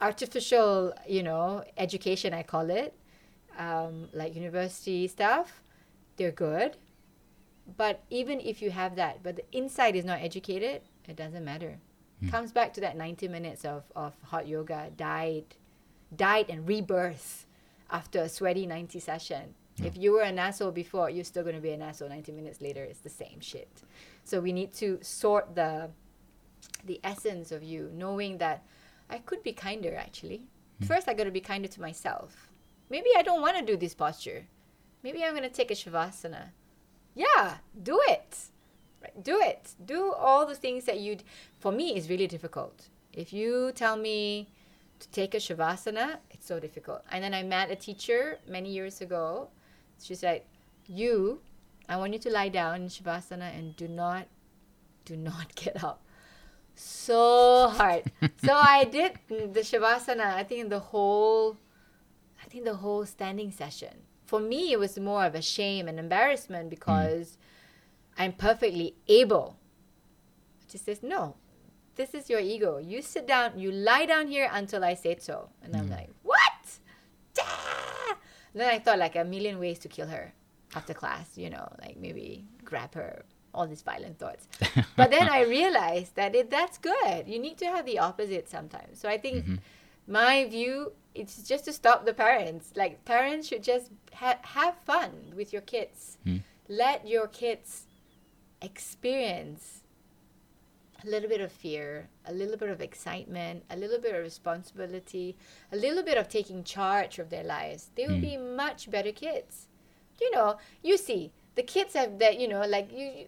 artificial, you know, education, I call it um, like university stuff, they're good. But even if you have that, but the inside is not educated, it doesn't matter. Comes back to that 90 minutes of, of hot yoga, died, died and rebirth after a sweaty 90 session. If you were an asshole before, you're still going to be an asshole 90 minutes later. It's the same shit. So we need to sort the the essence of you, knowing that I could be kinder actually. Hmm. First, I got to be kinder to myself. Maybe I don't want to do this posture. Maybe I'm going to take a shavasana. Yeah, do it. Right, do it. Do all the things that you. For me, it's really difficult. If you tell me to take a shavasana, it's so difficult. And then I met a teacher many years ago. She said, "You, I want you to lie down in shavasana and do not, do not get up." So hard. so I did the shavasana. I think the whole, I think the whole standing session. For me, it was more of a shame and embarrassment because I'm perfectly able. She says, "No, this is your ego. You sit down, you lie down here until I say so. And I'm like, what? Ah! Then I thought like a million ways to kill her after class, you know, like maybe grab her, all these violent thoughts. but then I realized that it, that's good. You need to have the opposite sometimes. So I think mm-hmm. my view it's just to stop the parents. Like parents should just ha- have fun with your kids. Hmm. Let your kids experience a little bit of fear, a little bit of excitement, a little bit of responsibility, a little bit of taking charge of their lives, they will hmm. be much better kids. You know, you see, the kids have that, you know, like you. you-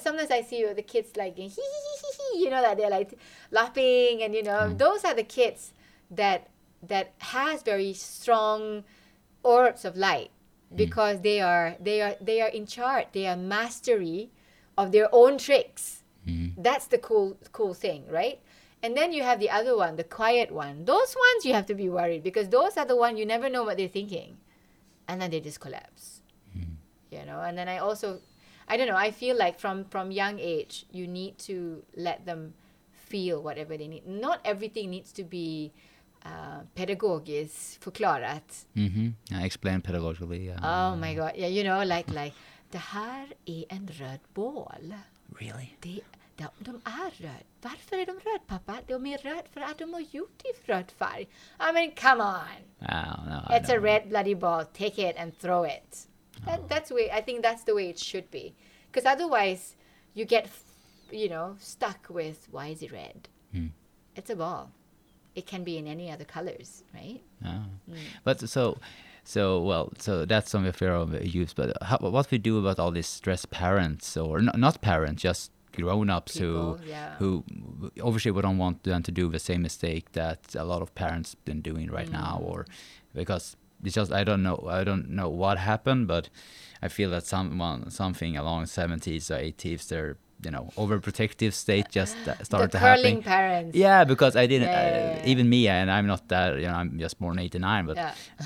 Sometimes I see the kids like hee hee hee hee hee, you know that they're like laughing and you know hmm. those are the kids that that has very strong orbs of light hmm. because they are they are they are in charge. They are mastery of their own tricks that's the cool cool thing right and then you have the other one the quiet one those ones you have to be worried because those are the one you never know what they're thinking and then they just collapse you know and then i also i don't know i feel like from from young age you need to let them feel whatever they need not everything needs to be uh, pedagogiskt förklarat Mm-hmm. Yeah, explain pedagogically. Yeah. Oh my god, yeah, you know, like, like det här är en röd bål. really? Det, de, de är röd. Varför är de röd pappa? De är röd för att de har gjort i röd färg. I mean, come on. Oh, no, It's a red bloody ball. Take it and throw it. That, that's way. I think that's the way it should be. Because otherwise, you get, you know, stuck with why is it red? Hmm. It's a ball. It can be in any other colors, right? Oh. But so, so well, so that's some fear of use. But how, what we do about all these stressed parents, or n- not parents, just grown-ups who, yeah. who obviously we don't want them to do the same mistake that a lot of parents been doing right now, Mm. or because it's just I don't know I don't know what happened, but I feel that someone something along seventies or eighties, their you know overprotective state just uh, started to happen. parents. Yeah, because I didn't. Yeah, yeah, uh, yeah, yeah. even me, and I'm not that. You know, I'm just born '89, but.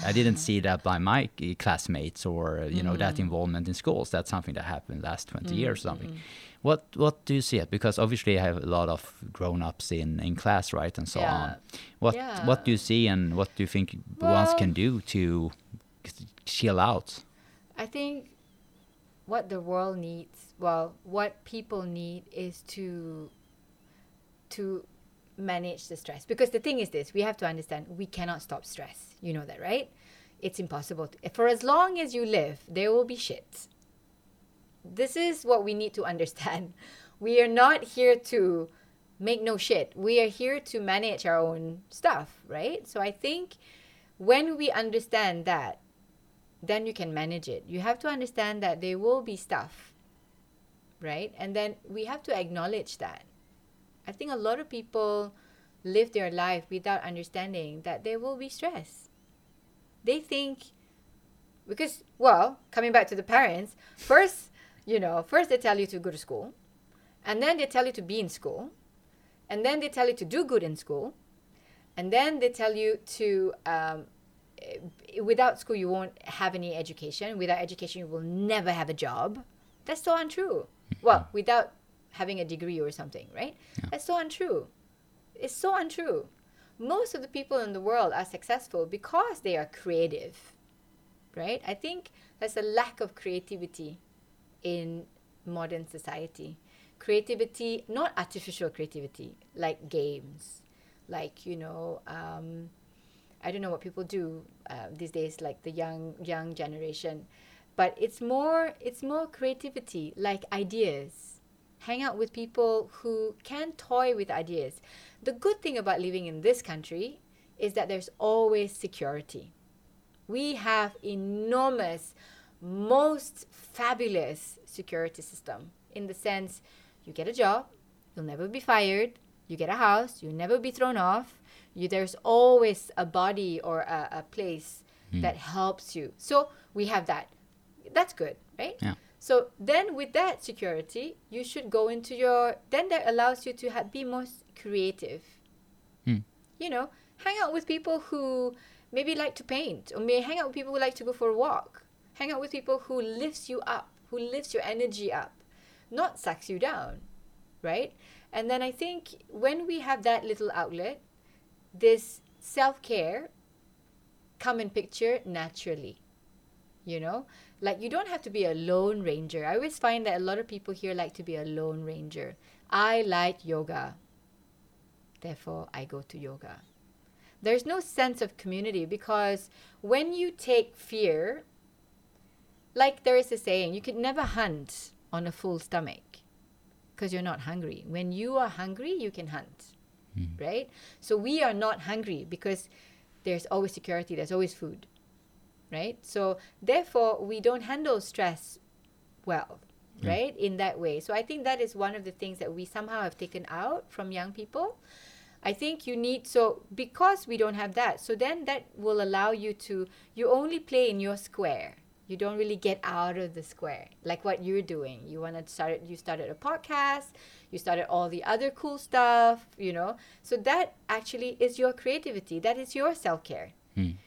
I didn't see that by my uh, classmates or uh, you know that Mm-hmm. involvement in schools. That's something that happened last 20 years or something. What What do you see it? Because obviously, I have a lot of grown-ups in in class, right, and so Yeah. on. What Yeah. What do you see, and what do you think ones can do to chill out? I think what the world needs, well, what people need is to to manage the stress. Because the thing is this, we have to understand we cannot stop stress. You know that, right? It's impossible. To, for as long as you live, there will be shit. This is what we need to understand. We are not here to make no shit. We are here to manage our own stuff, right? So I think when we understand that then you can manage it. You have to understand that there will be stuff, right? And then we have to acknowledge that. I think a lot of people live their life without understanding that there will be stress. They think, because, well, coming back to the parents, first, you know, first they tell you to go to school, and then they tell you to be in school, and then they tell you to do good in school, and then they tell you to um, eh, without school you won't have any education without education you will never have a job. That's so untrue. Well without having a degree or something right? That's so untrue. It's so untrue. Most of the people in the world are successful because they are creative, right? I think there's a lack of creativity in modern society. Creativity, not artificial creativity, like games, like, you know, um, I don't know what people do uh, these days, like the young young generation, but it's more it's more creativity, like ideas. Hang out with people who can toy with ideas. The good thing about living in this country is that there's always security. We have enormous, most fabulous security system in the sense you get a job, you'll never be fired, you get a house, you'll never be thrown off, you there's always a body or a, a place that helps you. So we have that. That's good right? Yeah. so then with that security you should go into your then that allows you to ha- be more creative. Hmm. you know hang out with people who maybe like to paint or may hang out with people who like to go for a walk hang out with people who lifts you up who lifts your energy up not sucks you down right? And then i think when we have that little outlet this self-care come in picture naturally you know? Like you don't have to be a lone ranger. I always find that a lot of people here like to be a lone ranger. I like yoga. Therefore i go to yoga. There's no sense of community because when you take fear like there is a saying you could never hunt on a full stomach because you're not hungry. When you are hungry you can hunt hmm. right? So we are not hungry because there's always security there's always food right? So therefore we don't handle stress well right in that way. So i think that is one of the things that we somehow have taken out from young people. I think you need so because we don't have that so then that will allow you to you only play in your square you don't really get out of the square like what you're doing. You want to start you started a podcast you started all the other cool stuff you know? So that actually is your creativity that is your self-care.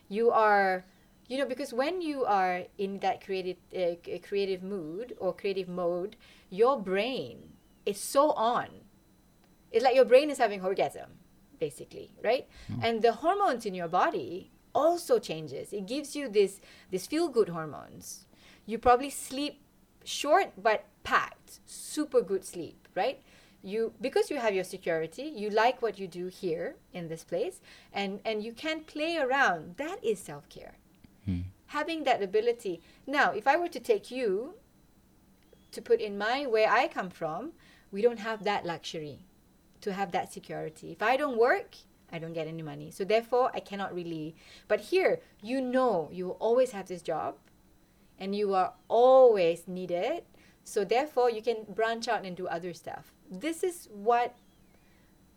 You are you know because when you are in that creative uh, creative mood or creative mode your brain is so on. It's like your brain is having orgasm basically right? And the hormones in your body also changes. It gives you this this feel good hormones. You probably sleep short but packed. Super good sleep right? You because you have your security you like what you do here in this place and and you can play around. That is self-care. Hmm. Having that ability. Now if i were to take you to put in my where i come from we don't have that luxury to have that security. If i don't work i don't get any money. So therefore i cannot really. But here you know you always have this job and you are always needed. So therefore you can branch out and do other stuff. This is what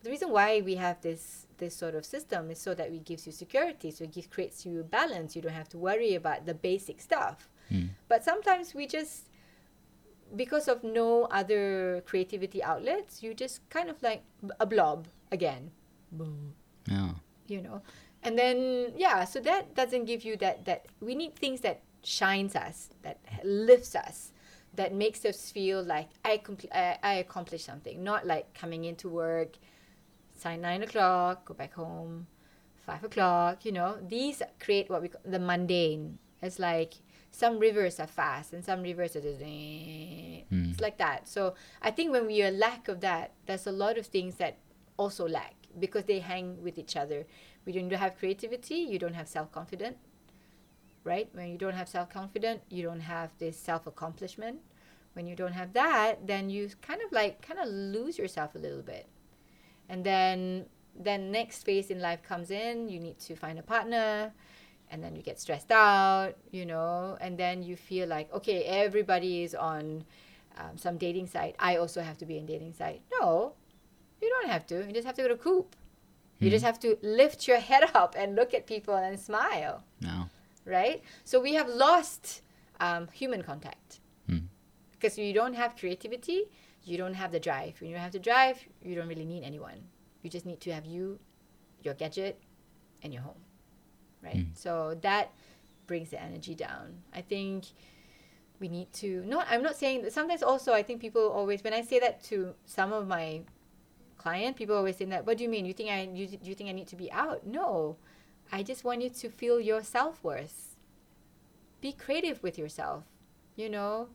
the reason why we have this this sort of system is so that it gives you security. So it gives, creates you balance. You don't have to worry about the basic stuff. Hmm. But sometimes we just because of no other creativity outlets you just kind of like a blob again Yeah. you know? And then yeah so that doesn't give you that that we need things that shines us that lifts us that makes us feel like i compl- I, I accomplished something. Not like coming into work sign nine o'clock go back home five o'clock you know? These create what we call the mundane. It's like some rivers are fast and some rivers are just hmm. it's like that. So i think when we are lack of that there's a lot of things that also lack because they hang with each other. When you don't have creativity you don't have self-confidence right? When you don't have self-confidence you don't have this self-accomplishment. When you don't have that then you kind of like kind of lose yourself a little bit. And then then next phase in life comes in you need to find a partner and then you get stressed out you know? And then you feel like okay everybody is on um, some dating site. I also have to be in dating site. No you don't have to. You just have to go to coop. You just have to lift your head up and look at people and smile. No. right? So we have lost um, human contact. Hmm. because you don't have creativity you don't have the drive. When you don't have the drive you don't really need anyone. You just need to have you your gadget and your home. Right? So that brings the energy down. I think we need to not i'm not saying that sometimes also i think people always when i say that to some of my client, people always say that. What do you mean? You think I you, you think I need to be out? No, I just want you to feel your self worth. Be creative with yourself. You know,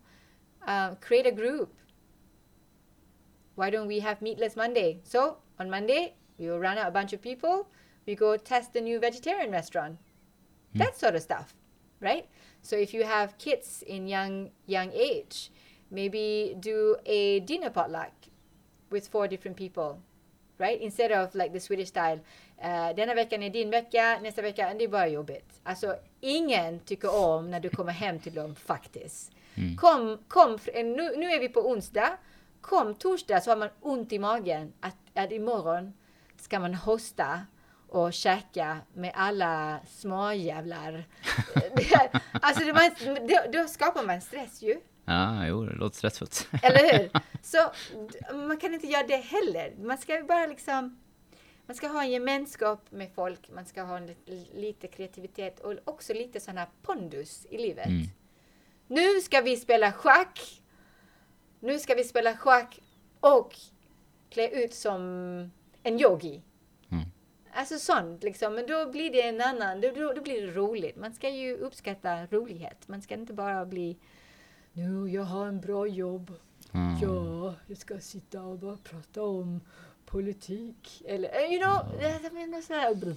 uh, create a group. Why don't we have meatless Monday? So on Monday we will run out a bunch of people. We go test the new vegetarian restaurant. That sort of stuff, right? So if you have kids in young young age, maybe do a dinner potluck with four different people, right? Instead of like the Swedish style. Uh, denna veckan är din vecka, nästa vecka är det bara jobbigt. Alltså ingen tycker om när du kommer hem till dem faktiskt. Kom, kom, fr- nu, nu är vi på onsdag. Kom torsdag så har man ont i magen att, att imorgon ska man hosta och käka med alla småjävlar. Är- alltså det, man, då, då skapar man stress ju. Ja, jo, det låter stressfullt. Eller hur? Så man kan inte göra det heller. Man ska bara liksom man ska ha en gemenskap med folk, man ska ha en, li- lite kreativitet och också lite sån här pondus i livet. Mm. Nu ska vi spela schack. Nu ska vi spela schack och klä ut som en yogi. Mm. Alltså sånt liksom. Men då blir det en annan, då, då, då blir det roligt. Man ska ju uppskatta rolighet. Man ska inte bara bli nu, jag har en bra jobb. Mm. Ja, jag ska sitta och bara prata om politik. Eller, eh, you know, jag menar så här.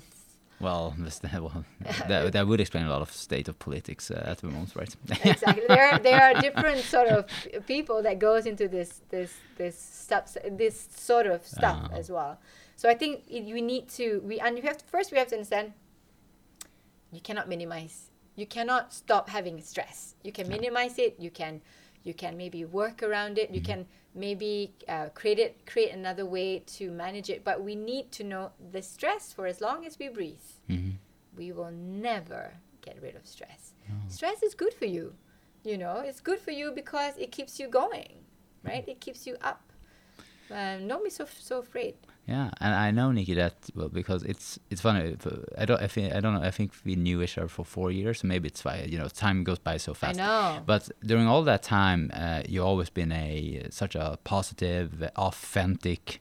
Well, this, well that, that would explain a lot of state of politics uh, at the moment, right? exactly. There, are, there are different sort of people that goes into this, this, this stuff, this sort of stuff Ah. as well. So I think it, we need to, we, and we have to, first we have to understand, you cannot minimize, you cannot stop having stress. You can minimize it. You can, you can maybe work around it. You can maybe uh, create it, create another way to manage it. But we need to know the stress for as long as we breathe hmm we will never get rid of stress. Stress is good for you. You know, it's good for you because it keeps you going, right? It keeps you up. Um, don't be so so afraid. Yeah, and I know Nikki that well because it's it's funny. I don't I think I don't know. I think we knew each other for four years, so maybe it's why you know time goes by so fast. I know. But during all that time, uh, you always been a such a positive, authentic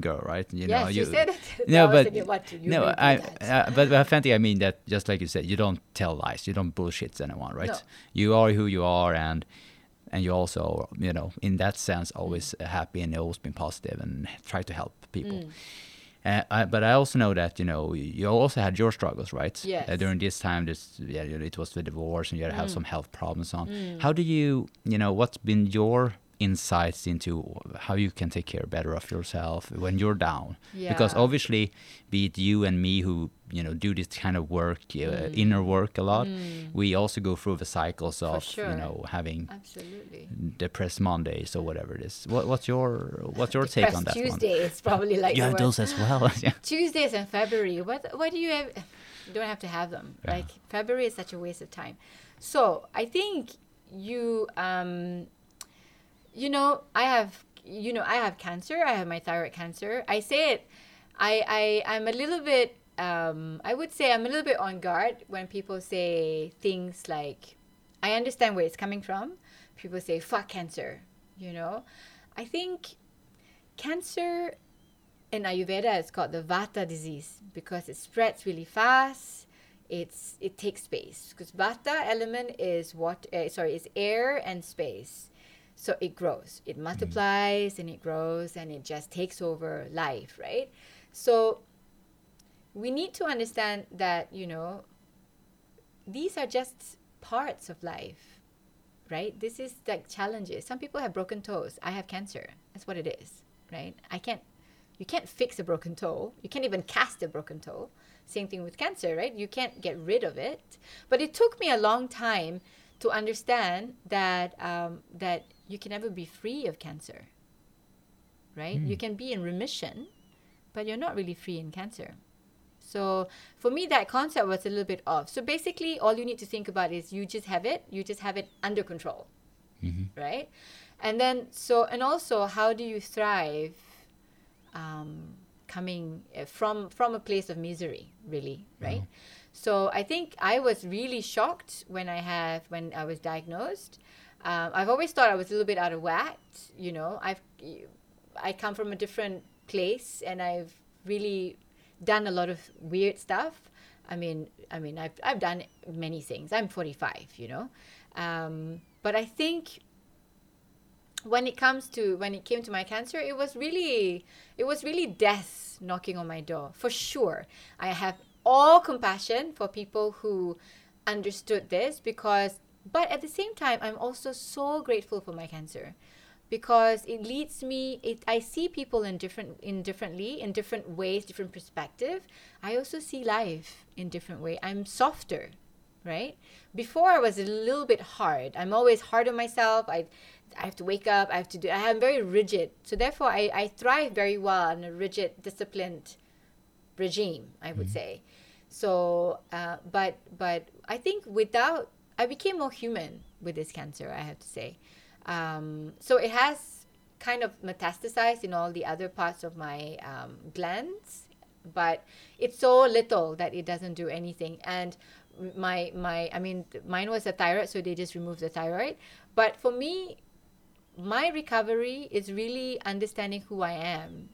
girl, right? You yes, know, you, said it. No, I but thinking, what do you no, by I, uh, but authentic I mean that just like you said, you don't tell lies, you don't bullshit anyone, right? No. You are who you are, and and you also, you know, in that sense, Mm. always uh, happy and always been positive and try to help people. Mm. Uh, I, but I also know that you know you also had your struggles, right? Yes. Uh, during this time, this yeah, it was the divorce, and you had Mm. have some health problems on. How do you, you know, what's been your insights into how you can take care better of yourself when you're down? Because obviously, be it you and me who you know do this kind of work, uh, inner work a lot, we also go through the cycles of you Mm. know having Absolutely. depressed Mondays or whatever it is. What, what's your what's your take on that Tuesday is probably like one? You have those as well. yeah. Tuesdays and February. What what do you have? You don't have to have them. Yeah. Like February is such a waste of time. So I think you um, you know, I have you know I have cancer. I have my thyroid cancer. I say it. I I I'm a little bit. Um, I would say I'm a little bit on guard when people say things like, I understand where it's coming from. People say, fuck cancer, you know? I think cancer in Ayurveda it's called the Vata disease because it spreads really fast. It's it takes space because Vata element is what uh, sorry is air and space, so it grows, it multiplies and it grows and it just takes over life, right? So we need to understand that you know these are just parts of life, right? This is like challenges. Some people have broken toes. I have cancer. That's what it is, right? I can't you can't fix a broken toe. You can't even cast a broken toe. Same thing with cancer, right? You can't get rid of it. But it took me a long time to understand that um, that you can never be free of cancer, right? You can be in remission, but you're not really free in cancer. So for me, that concept was a little bit off. So basically, all you need to think about is you just have it. You just have it under control, right? And then so and also, how do you thrive? um, coming uh, from from a place of misery really right so i think i was really shocked when i have when i was diagnosed um, i've always thought i was a little bit out of whack you know i've i come from a different place and I've really done a lot of weird stuff. I mean, I mean, I've I've done many things. I'm 45, you know, um, but I think when it comes to when it came to my cancer, it was really it was really death knocking on my door for sure. I have all compassion for people who understood this because, but at the same time, I'm also so grateful for my cancer because it leads me it i see people in different in differently in different ways different perspective. I also see life in different way. I'm softer right? Before i was a little bit hard. I'm always hard on myself. I i have to wake up. I have to do i am very rigid. So therefore i i thrive very well in a rigid disciplined regime i would say. So uh, but but i think without i became more human with this cancer i have to say um, so it has kind of metastasized in all the other parts of my um, glands, but it's so little that it doesn't do anything. And my my I mean mine was a thyroid, so they just removed the thyroid. But for me, my recovery is really understanding who I am.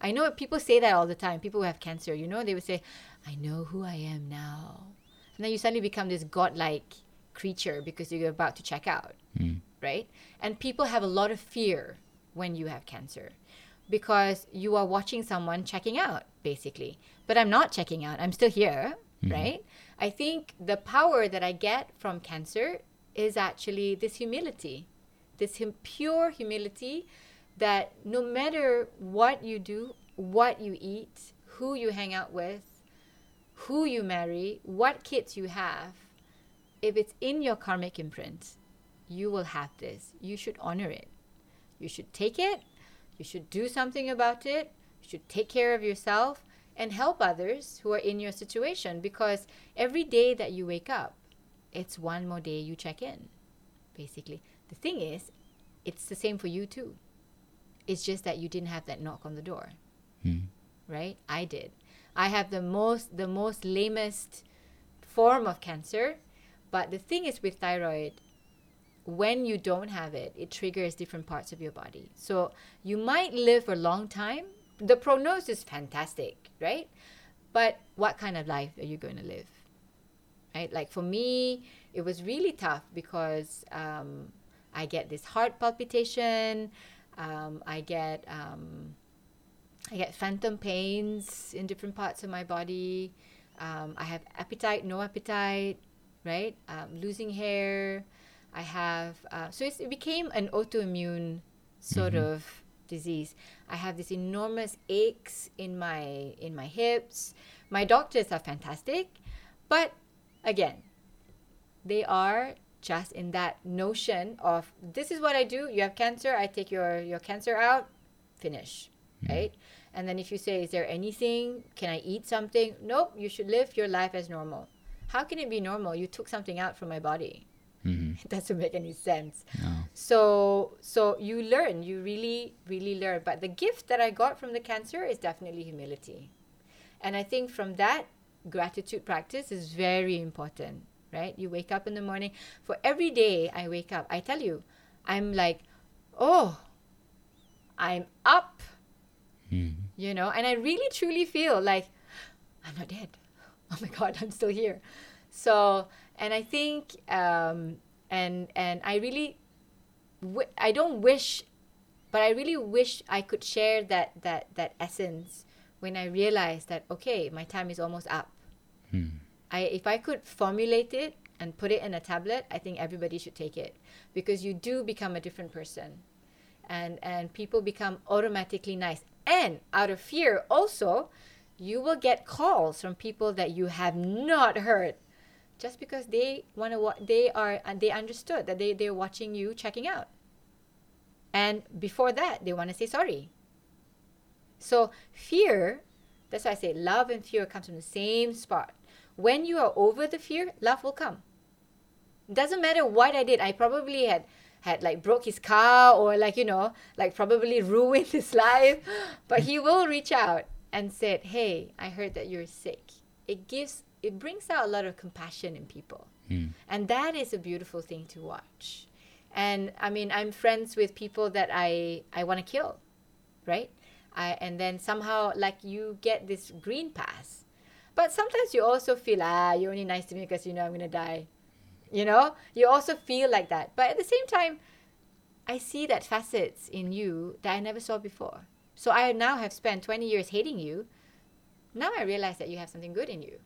I know people say that all the time. People who have cancer, you know, they would say, "I know who I am now," and then you suddenly become this godlike creature because you're about to check out hmm. right? And people have a lot of fear when you have cancer because you are watching someone checking out, basically. But I'm not checking out, I'm still here, mm-hmm. right? I think the power that I get from cancer is actually this humility, this hum- pure humility that no matter what you do, what you eat, who you hang out with, who you marry, what kids you have, if it's in your karmic imprint, you will have this. You should honor it. You should take it. You should do something about it. You should take care of yourself and help others who are in your situation because every day that you wake up, it's one more day you check in, basically. The thing is, it's the same for you too. It's just that you didn't have that knock on the door, hmm. right? I did. I have the most the most lamest form of cancer, but the thing is with thyroid, when you don't have it, it triggers different parts of your body. So you might live for a long time. The prognosis is fantastic, right? But what kind of life are you going to live? Right? Like for me, it was really tough because um, I get this heart palpitation. Um, I get um, I get phantom pains in different parts of my body. Um, I have appetite, no appetite, right? Um, losing hair. I have uh, so it's, it became an autoimmune sort of disease. I have these enormous aches in my in my hips. My doctors are fantastic, but again, they are just in that notion of this is what I do. You have cancer, I take your your cancer out, finish, right? And then if you say, is there anything? Can I eat something? Nope. You should live your life as normal. How can it be normal? You took something out from my body. It mm-hmm. doesn't make any sense. No. So so you learn, you really really learn. But the gift that I got from the cancer is definitely humility. And I think from that gratitude practice is very important, right? You wake up in the morning. For every day I wake up, I tell you, I'm like, "Oh, I'm up." Mm-hmm. You know, and I really truly feel like I'm not dead. Oh my god, I'm still here. So, and I think um and and I really I don't wish but I really wish I could share that that that essence when I realized that okay, my time is almost up. I if I could formulate it and put it in a tablet, I think everybody should take it because you do become a different person. And and people become automatically nice. And out of fear also, you will get calls from people that you have not heard just because they want to wa- they are and they understood that they they're watching you checking out. And before that, they want to say sorry. So fear, that's why I say love and fear comes from the same spot. When you are over the fear, love will come. Doesn't matter what I did. I probably had had like broke his car or like you know like probably ruined his life, but he will reach out and said, "Hey, I heard that you're sick." It gives it brings out a lot of compassion in people, and that is a beautiful thing to watch. And I mean, I'm friends with people that I I want to kill, right? I, and then somehow like you get this green pass. But sometimes you also feel ah you're only nice to me because you know I'm gonna die. You know you also feel like that. But at the same time, I see that facets in you that I never saw before. So I now have spent 20 years hating you. Now I realize that you have something good in you.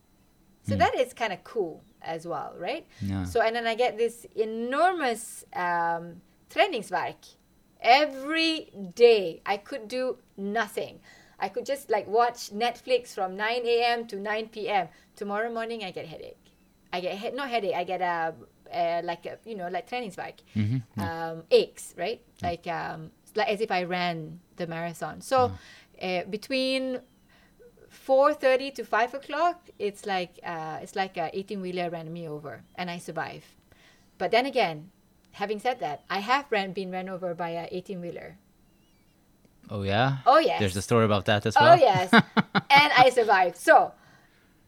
So that is kind of cool as well, right? Yeah. So and then I get this enormous um, träningsvärk every day. I could do nothing. I could just like watch Netflix from 9 a.m. to 9 p.m. Tomorrow morning I get headache. I get he- not headache. I get a uh, like a, you know like träningsvärk, um, aches, right? Like um, like as if I ran the marathon. So uh, between 4.30 to 5 o'clock it's like uh, it's like a 18 wheeler ran me over and i survive but then again having said that i have ran, been run over by a 18 wheeler Oh yeah. oh yes There's a story about that as well. oh yes and i survived so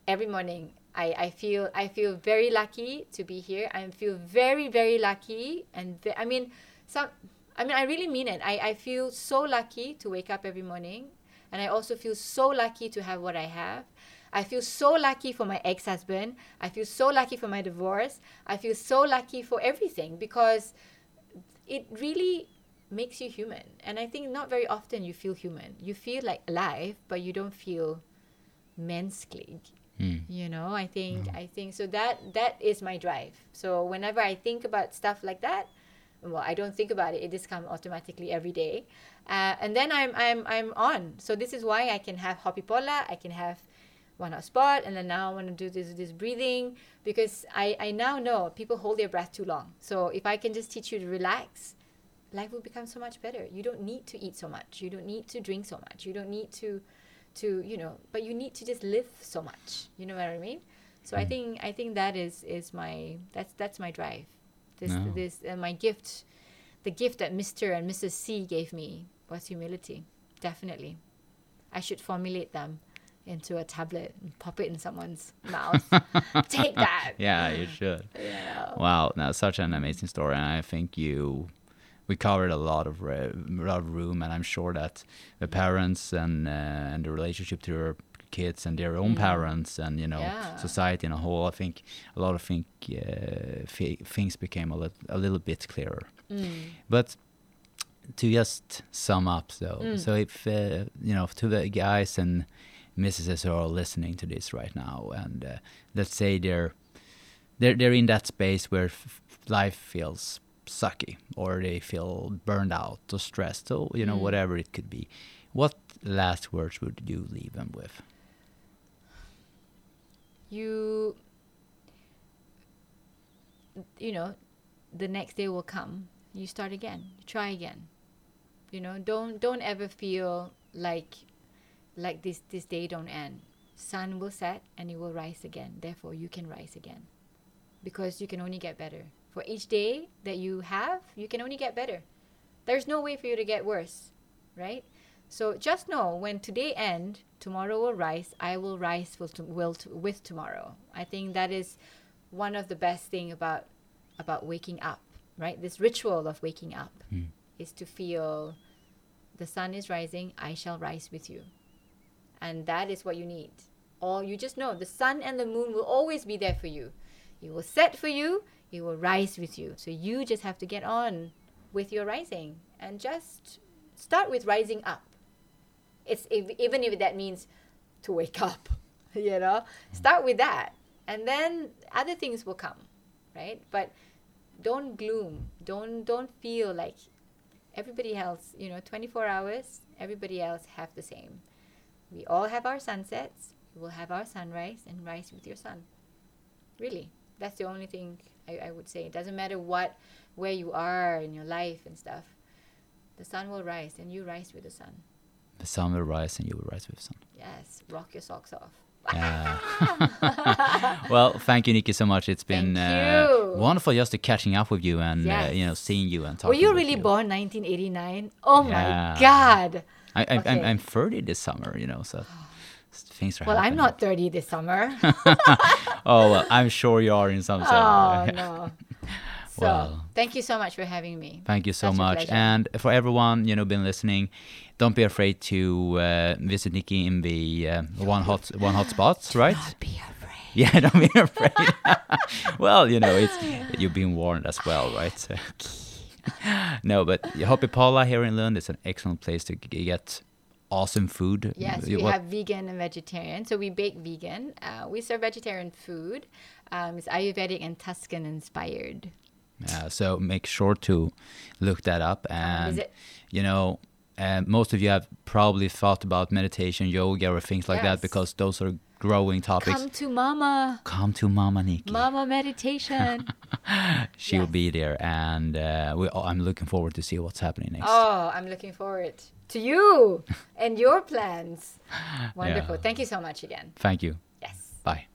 every morning I, I feel I feel very lucky to be here. I feel very very lucky, and ve- I mean, some I mean I really mean it. I, I feel so lucky to wake up every morning, and I also feel so lucky to have what I have. I feel so lucky for my ex-husband. I feel so lucky for my divorce. I feel so lucky for everything because it really makes you human. And I think not very often you feel human. You feel like alive, but you don't feel mänsklig. Hmm. You know, I think hmm. I think so that that is my drive. So whenever I think about stuff like that, well, I don't think about it. It just comes automatically every day, uh, and then I'm I'm I'm on. So this is why I can have Hoppipolla. I can have one hot spot, and then now I want to do this this breathing because I I now know people hold their breath too long. So if I can just teach you to relax, life will become so much better. You don't need to eat so much. You don't need to drink so much. You don't need to to you know but you need to just live so much you know what i mean so i think i think that is is my that's that's my drive this No. this uh, my gift the gift that mr and mrs c gave me was humility definitely i should formulate them into a tablet and pop it in someone's mouth take that Yeah, you should. yeah. Wow, now such an amazing story, and I think you we covered a lot of re- lot of room, and I'm sure that the parents and uh, and the relationship to their kids and their own parents and you know Yeah. society in a whole. I think a lot of think uh, things became a, lit- a little bit clearer. But to just sum up, though, so if uh, you know to the guys and missuses who are listening to this right now, and uh, let's say they're they're they're in that space where f- life feels sucky or they feel burned out or stressed or you know whatever it could be what last words would you leave them with you you know the next day will come. You start again. You try again. You know don't don't ever feel like like this this day don't end. Sun will set and it will rise again. Therefore you can rise again. Because you can only get better. For each day that you have you can only get better. There's no way for you to get worse right so just know when today end tomorrow will rise. I will rise with, will with tomorrow. I think that is one of the best thing about about waking up right? This ritual of waking up hmm. is to feel the sun is rising i shall rise with you. And that is what you need. Or you just know the sun and the moon will always be there for you. It will set for you it will rise with you. So you just have to get on with your rising and just start with rising up it's if, even if that means to wake up you know? Start with that and then other things will come right? But don't gloom. Don't don't feel like everybody else you know 24 hours everybody else have the same. We all have our sunsets. We will have our sunrise and rise with your sun. Really. That's the only thing I, I would say. It doesn't matter what where you are in your life and stuff. The sun will rise and you rise with the sun the sun will rise and you will rise with the sun yes rock your socks off Yeah. well, thank you, Nikki, so much. It's been uh, wonderful just to catching up with you and uh, you know seeing you and talking. were you really you. born 1989 oh Yeah. my god I, I, I'm, Okay. I'm 30 this summer, you know, so things are. well i'm not 30 this summer Oh, well, I'm sure you are in some sense. oh no So Well. thank you so much for having me. Thank you so Such much. And for everyone, you know, been listening, don't be afraid to uh, visit Nikki in the uh, one hot one hot spots, right? Don't be afraid. Yeah, don't be afraid. well, you know, it's you've been warned as well, right? No, but Hoppipolla here in Lund is an excellent place to g- get awesome food. Yes, You- we what- have vegan and vegetarian. So we bake vegan. Uh, we serve vegetarian food. Um, it's Ayurvedic and Tuscan inspired. Yeah, so make sure to look that up. And visit. you know, uh, most of you have probably thought about meditation, yoga, or things like that because those are growing topics. Come to Mama. Come to Mama Nikki. Mama meditation. she will Yes. be there, and uh, we, I'm looking forward to see what's happening next. oh, I'm looking forward to you and your plans. Wonderful. Yeah. Thank you so much again. Thank you. Yes. Bye.